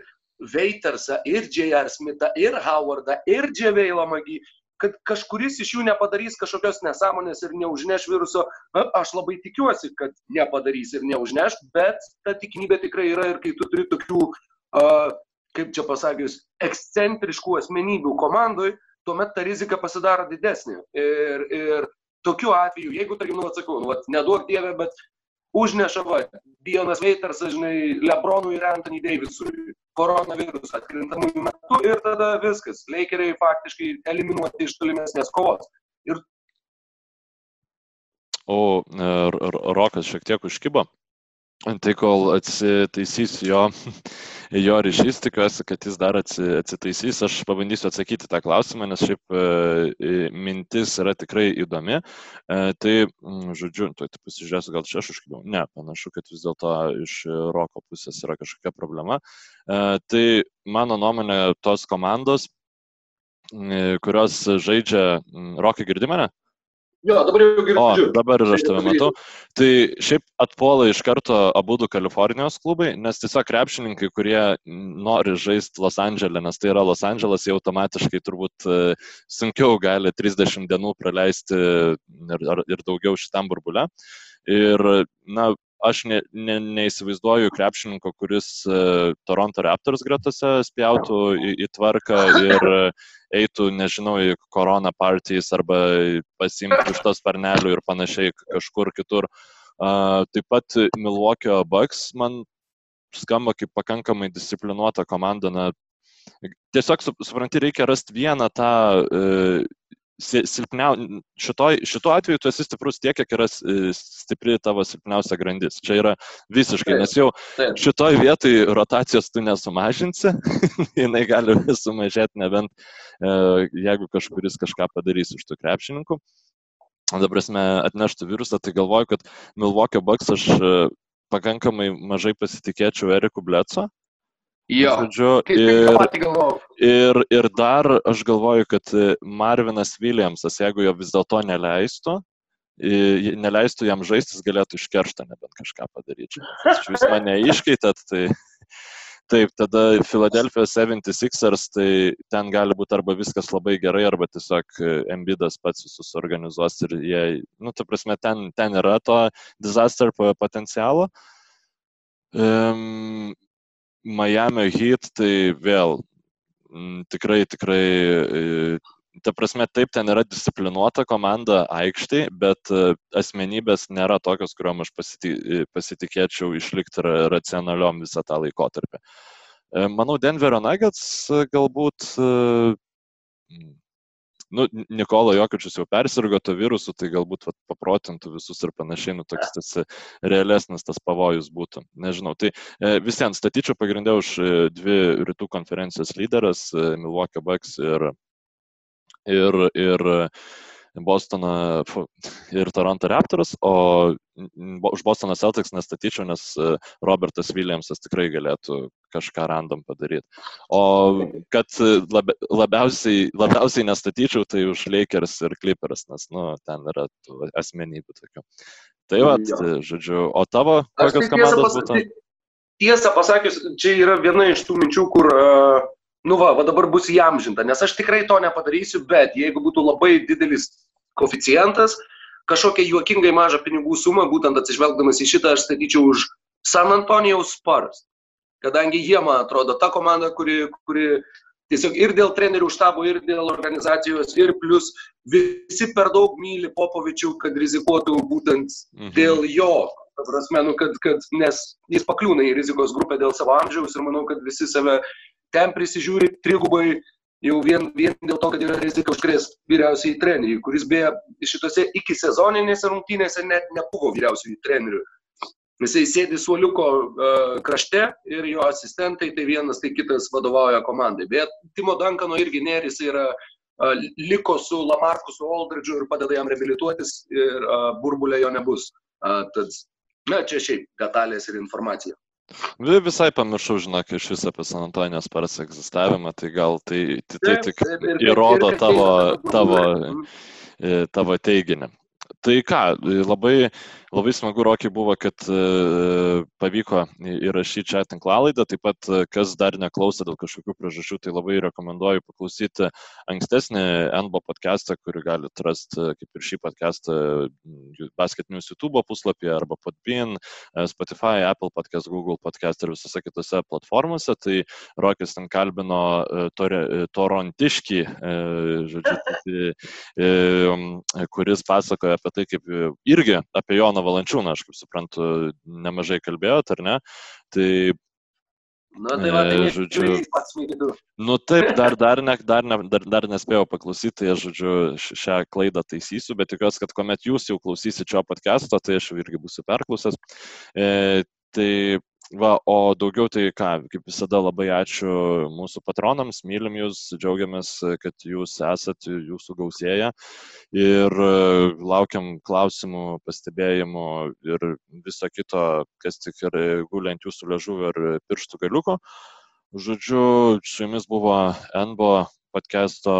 Speaker 2: Veitersą ir J.R. Smithą ir Howardą ir Dževeilą Magį, kad kažkuris iš jų nepadarys kažkokios nesąmonės ir neužneš viruso. Na, aš labai tikiuosi, kad nepadarys ir neužneš, bet ta tikimybė tikrai yra ir kai tu turi tokių, uh, kaip čia pasakius, ekscentriškų asmenybių komandoj, tuomet ta rizika pasidaro didesnė. Ir, ir tokiu atveju, jeigu, tarkim, nu, atsakau, nu, neduok dievę, bet užneša, va, Dionas Veitersas, žinai, Lebronui ir Anthony Davisui koronavirusą atkrintamųjų metų ir tada viskas. Leikeriai faktiškai eliminuoti iš tolimesnės kovos. Ir...
Speaker 1: O Rokas šiek tiek užkybo. Tai kol atsitaisys jo, jo ryšys, tikiuosi, kad jis dar atsitaisys. Aš pabandysiu atsakyti tą klausimą, nes šiaip e, mintis yra tikrai įdomi. E, tai, žodžiu, tai pasižiūrėsiu, gal čia aš užkibau. Ne, panašu, kad vis dėlto iš roko pusės yra kažkokia problema. E, tai mano nuomonė, tos komandos, kurios žaidžia, rokai girdi mane?
Speaker 2: Jo, dabar jau girdžiu.
Speaker 1: O, dabar ir aš tave matau. Tai šiaip atpuola iš karto abu du Kalifornijos klubai, nes tiesiog krepšininkai, kurie nori žaisti Los Andželė, nes tai yra Los Andželas, jau automatiškai turbūt e, sunkiau gali 30 dienų praleisti ir, ir daugiau šitam burbule. Ir, na, aš ne, ne, neįsivaizduoju krepšininko, kuris uh, Toronto Raptors gretose spjautų į, į tvarką ir eitų, nežinau, į korona partijas arba pasimtų iš tos parnelių ir panašiai kažkur kitur. Taip pat Milwaukee Bucks man skamba kaip pakankamai disciplinuota komanda. Na, tiesiog, supranti, reikia rasti vieną tą uh, silpniau, šitoj, šituo atveju tu esi stiprus tiek, kiek yra stipri tavo silpniausia grandis. Čia yra visiškai, nes jau šitoj vietoj rotacijos tu nesumažinsi, <laughs> jinai gali sumažėti nebent e, jeigu kažkuris kažką padarys iš tų krepšininkų. Dabar esmė atneštų virusą, tai galvoju, kad Milwaukee Bucks aš e, pakankamai mažai pasitikėčiau Eriku Bleco
Speaker 2: Jo,
Speaker 1: žodžiu, ir, ir, ir dar aš galvoju, kad Marvinas Williamsas, jeigu jo vis dėlto neleistų, neleistų jam žaisti, jis galėtų iškerštą nebent kažką padaryti. Jūs mane iškeitėt, tai <laughs> taip, tada Philadelphia 76ers, tai ten gali būti arba viskas labai gerai, arba tiesiog Embidas pats visus organizuos ir jie, nu, ta prasme, ten, ten yra to disaster potencialo. Um, Miami Heat, tai vėl m, mm, tikrai, tikrai, e, ta prasme, taip, ten yra disciplinuota komanda aikštai, bet e, asmenybės nėra tokios, kuriuom aš e, pasitikėčiau išlikti racionaliom visą tą laikotarpį. Manau, Denverio Nuggets galbūt nu, Nikola Jokičius jau persirgo to virusu, tai galbūt vat, paprotintų visus ir panašiai, nu toks tas e, realesnis tas pavojus būtų. Nežinau, tai e, visiems statyčiau pagrindę už e, dvi rytų konferencijos lyderas, Milwaukee Bucks ir, ir, ir Bostoną ir Toronto Raptors, o už Bostoną Celtics nestatyčiau, nes e, Robertas Williamsas tikrai galėtų kažką random padaryti. O kad labiausiai, labiausiai nestatyčiau, tai už Lakers ir Clippers, nes, nu, ten yra asmenybių tokių. Tai va, žodžiu, o tavo kokios komandos būtų?
Speaker 2: Tiesą pasakius, čia yra viena iš tų minčių, kur uh, nu va, va dabar bus įamžinta, nes aš tikrai to nepadarysiu, bet jeigu būtų labai didelis koficijantas, kažkokią juokingai mažą pinigų sumą, būtent atsižvelgdamas į šitą, aš statyčiau už San Antonijaus Spurs. Kadangi jie, man atrodo, ta komanda, kuri, kuri tiesiog ir dėl trenerių štabo, ir dėl organizacijos, ir plus visi per daug myli Popovičių, kad rizikuotų būtent mhm. dėl jo. Ta prasme, nu, kad, kad, nes jis pakliūna į rizikos grupę dėl savo amžiaus ir manau, kad visi save ten prisižiūri trigubai jau vien, vien dėl to, kad yra rizika užkrėsti vyriausiai treneriui, kuris beje šitose iki sezoninėse rungtynėse net nebuvo vyriausiai treneriui. Jisai sėdi suoliuko uh, krašte ir jo asistentai, tai vienas, tai kitas vadovauja komandai. Bet Timo Dankano irgi nėra, jis yra uh, liko su Lamarku, su Aldridžiu ir padeda jam reabilituotis ir uh, burbulė jo nebus. Uh, tad, na, čia šiaip detalės ir informacija.
Speaker 1: Visai pamiršau, žinok, iš viso apie San Antonijos paras egzistavimą, tai gal tai, tai, tai tik įrodo tavo, tavo, e, tavo teiginį. Tai ką, labai, labai smagu, Rokiai, buvo, kad e, pavyko įrašyti čia tinklalaidą. Taip pat, e, kas dar neklausė dėl kažkokių priežasčių, tai labai rekomenduoju paklausyti ankstesnį NBO podcastą, kurį galite rasti, e, kaip ir šį podcastą, Basket News YouTube puslapyje arba Podbean, Spotify, Apple podcast, Google podcast ir visose kitose platformose. Tai Rokis ten kalbino tore, Torontiškį, žodžiu, kuris pasakoja apie tai, kaip irgi apie Joną Valančiūną, aš kaip suprantu, nemažai kalbėjot, ar ne? Tai
Speaker 2: Na, tai va, tai e, žodžiu.
Speaker 1: Nu taip, dar, dar, ne, dar, ne, dar, dar nespėjau paklausyti, tai aš, žodžiu, šią klaidą taisysiu, bet tikiuosi, kad kuomet jūs jau klausysite šio podcast'o, tai aš irgi būsiu perklausęs. E, tai Va, o daugiau tai ką, kaip visada labai ačiū mūsų patronams, mylim jūs, džiaugiamės, kad jūs esat, jūsų gausėja ir e, laukiam klausimų, pastebėjimų ir viso kito, kas tik ir guliant jūsų ležuvų ir pirštų galiuko. Žodžiu, su jumis buvo NBO podcast'o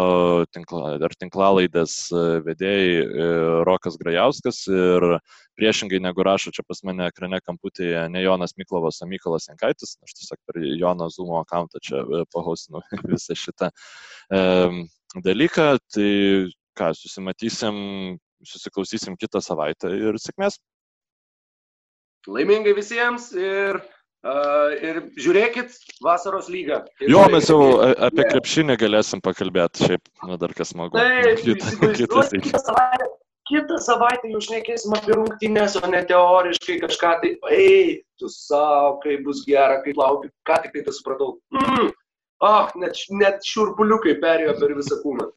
Speaker 1: tinkla, ar tinklalaidės e, vedėjai e, Rokas Grajauskas ir priešingai negu rašo čia pas mane ekrane kamputėje ne Jonas Miklovas, o Mykolas Jankaitis, aš tiesiog per Jono Zumo akantą čia e, pahausinu <laughs> visą šitą dalyką. Tai ką, susimatysim, susiklausysim kitą savaitę ir sėkmės.
Speaker 2: Laimingai visiems ir Ir žiūrėkit vasaros lygą.
Speaker 1: Jo, mes jau apie krepšinį galėsim pakalbėti, šiaip, nu dar kas smagu.
Speaker 2: Taip, kitą, kitą, savaitę. Kitą savaitę jau šnekėsim apie rungtynės, o ne teoriškai kažką tai, ei, tu savo, kaip bus gera, kaip laukiu, ką tik tai tą supratau. Mm. Oh, net, net šiurpuliukai perėjo per visą kūną.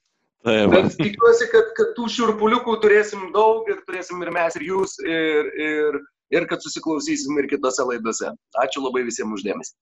Speaker 2: Taip. Bet tikiuosi, kad, kad tų šiurpuliukų turėsim daug ir turėsim ir mes, ir jūs, ir, ir, ir kad susiklausysim ir kitose laidose. Ačiū labai visiems uždėmesi.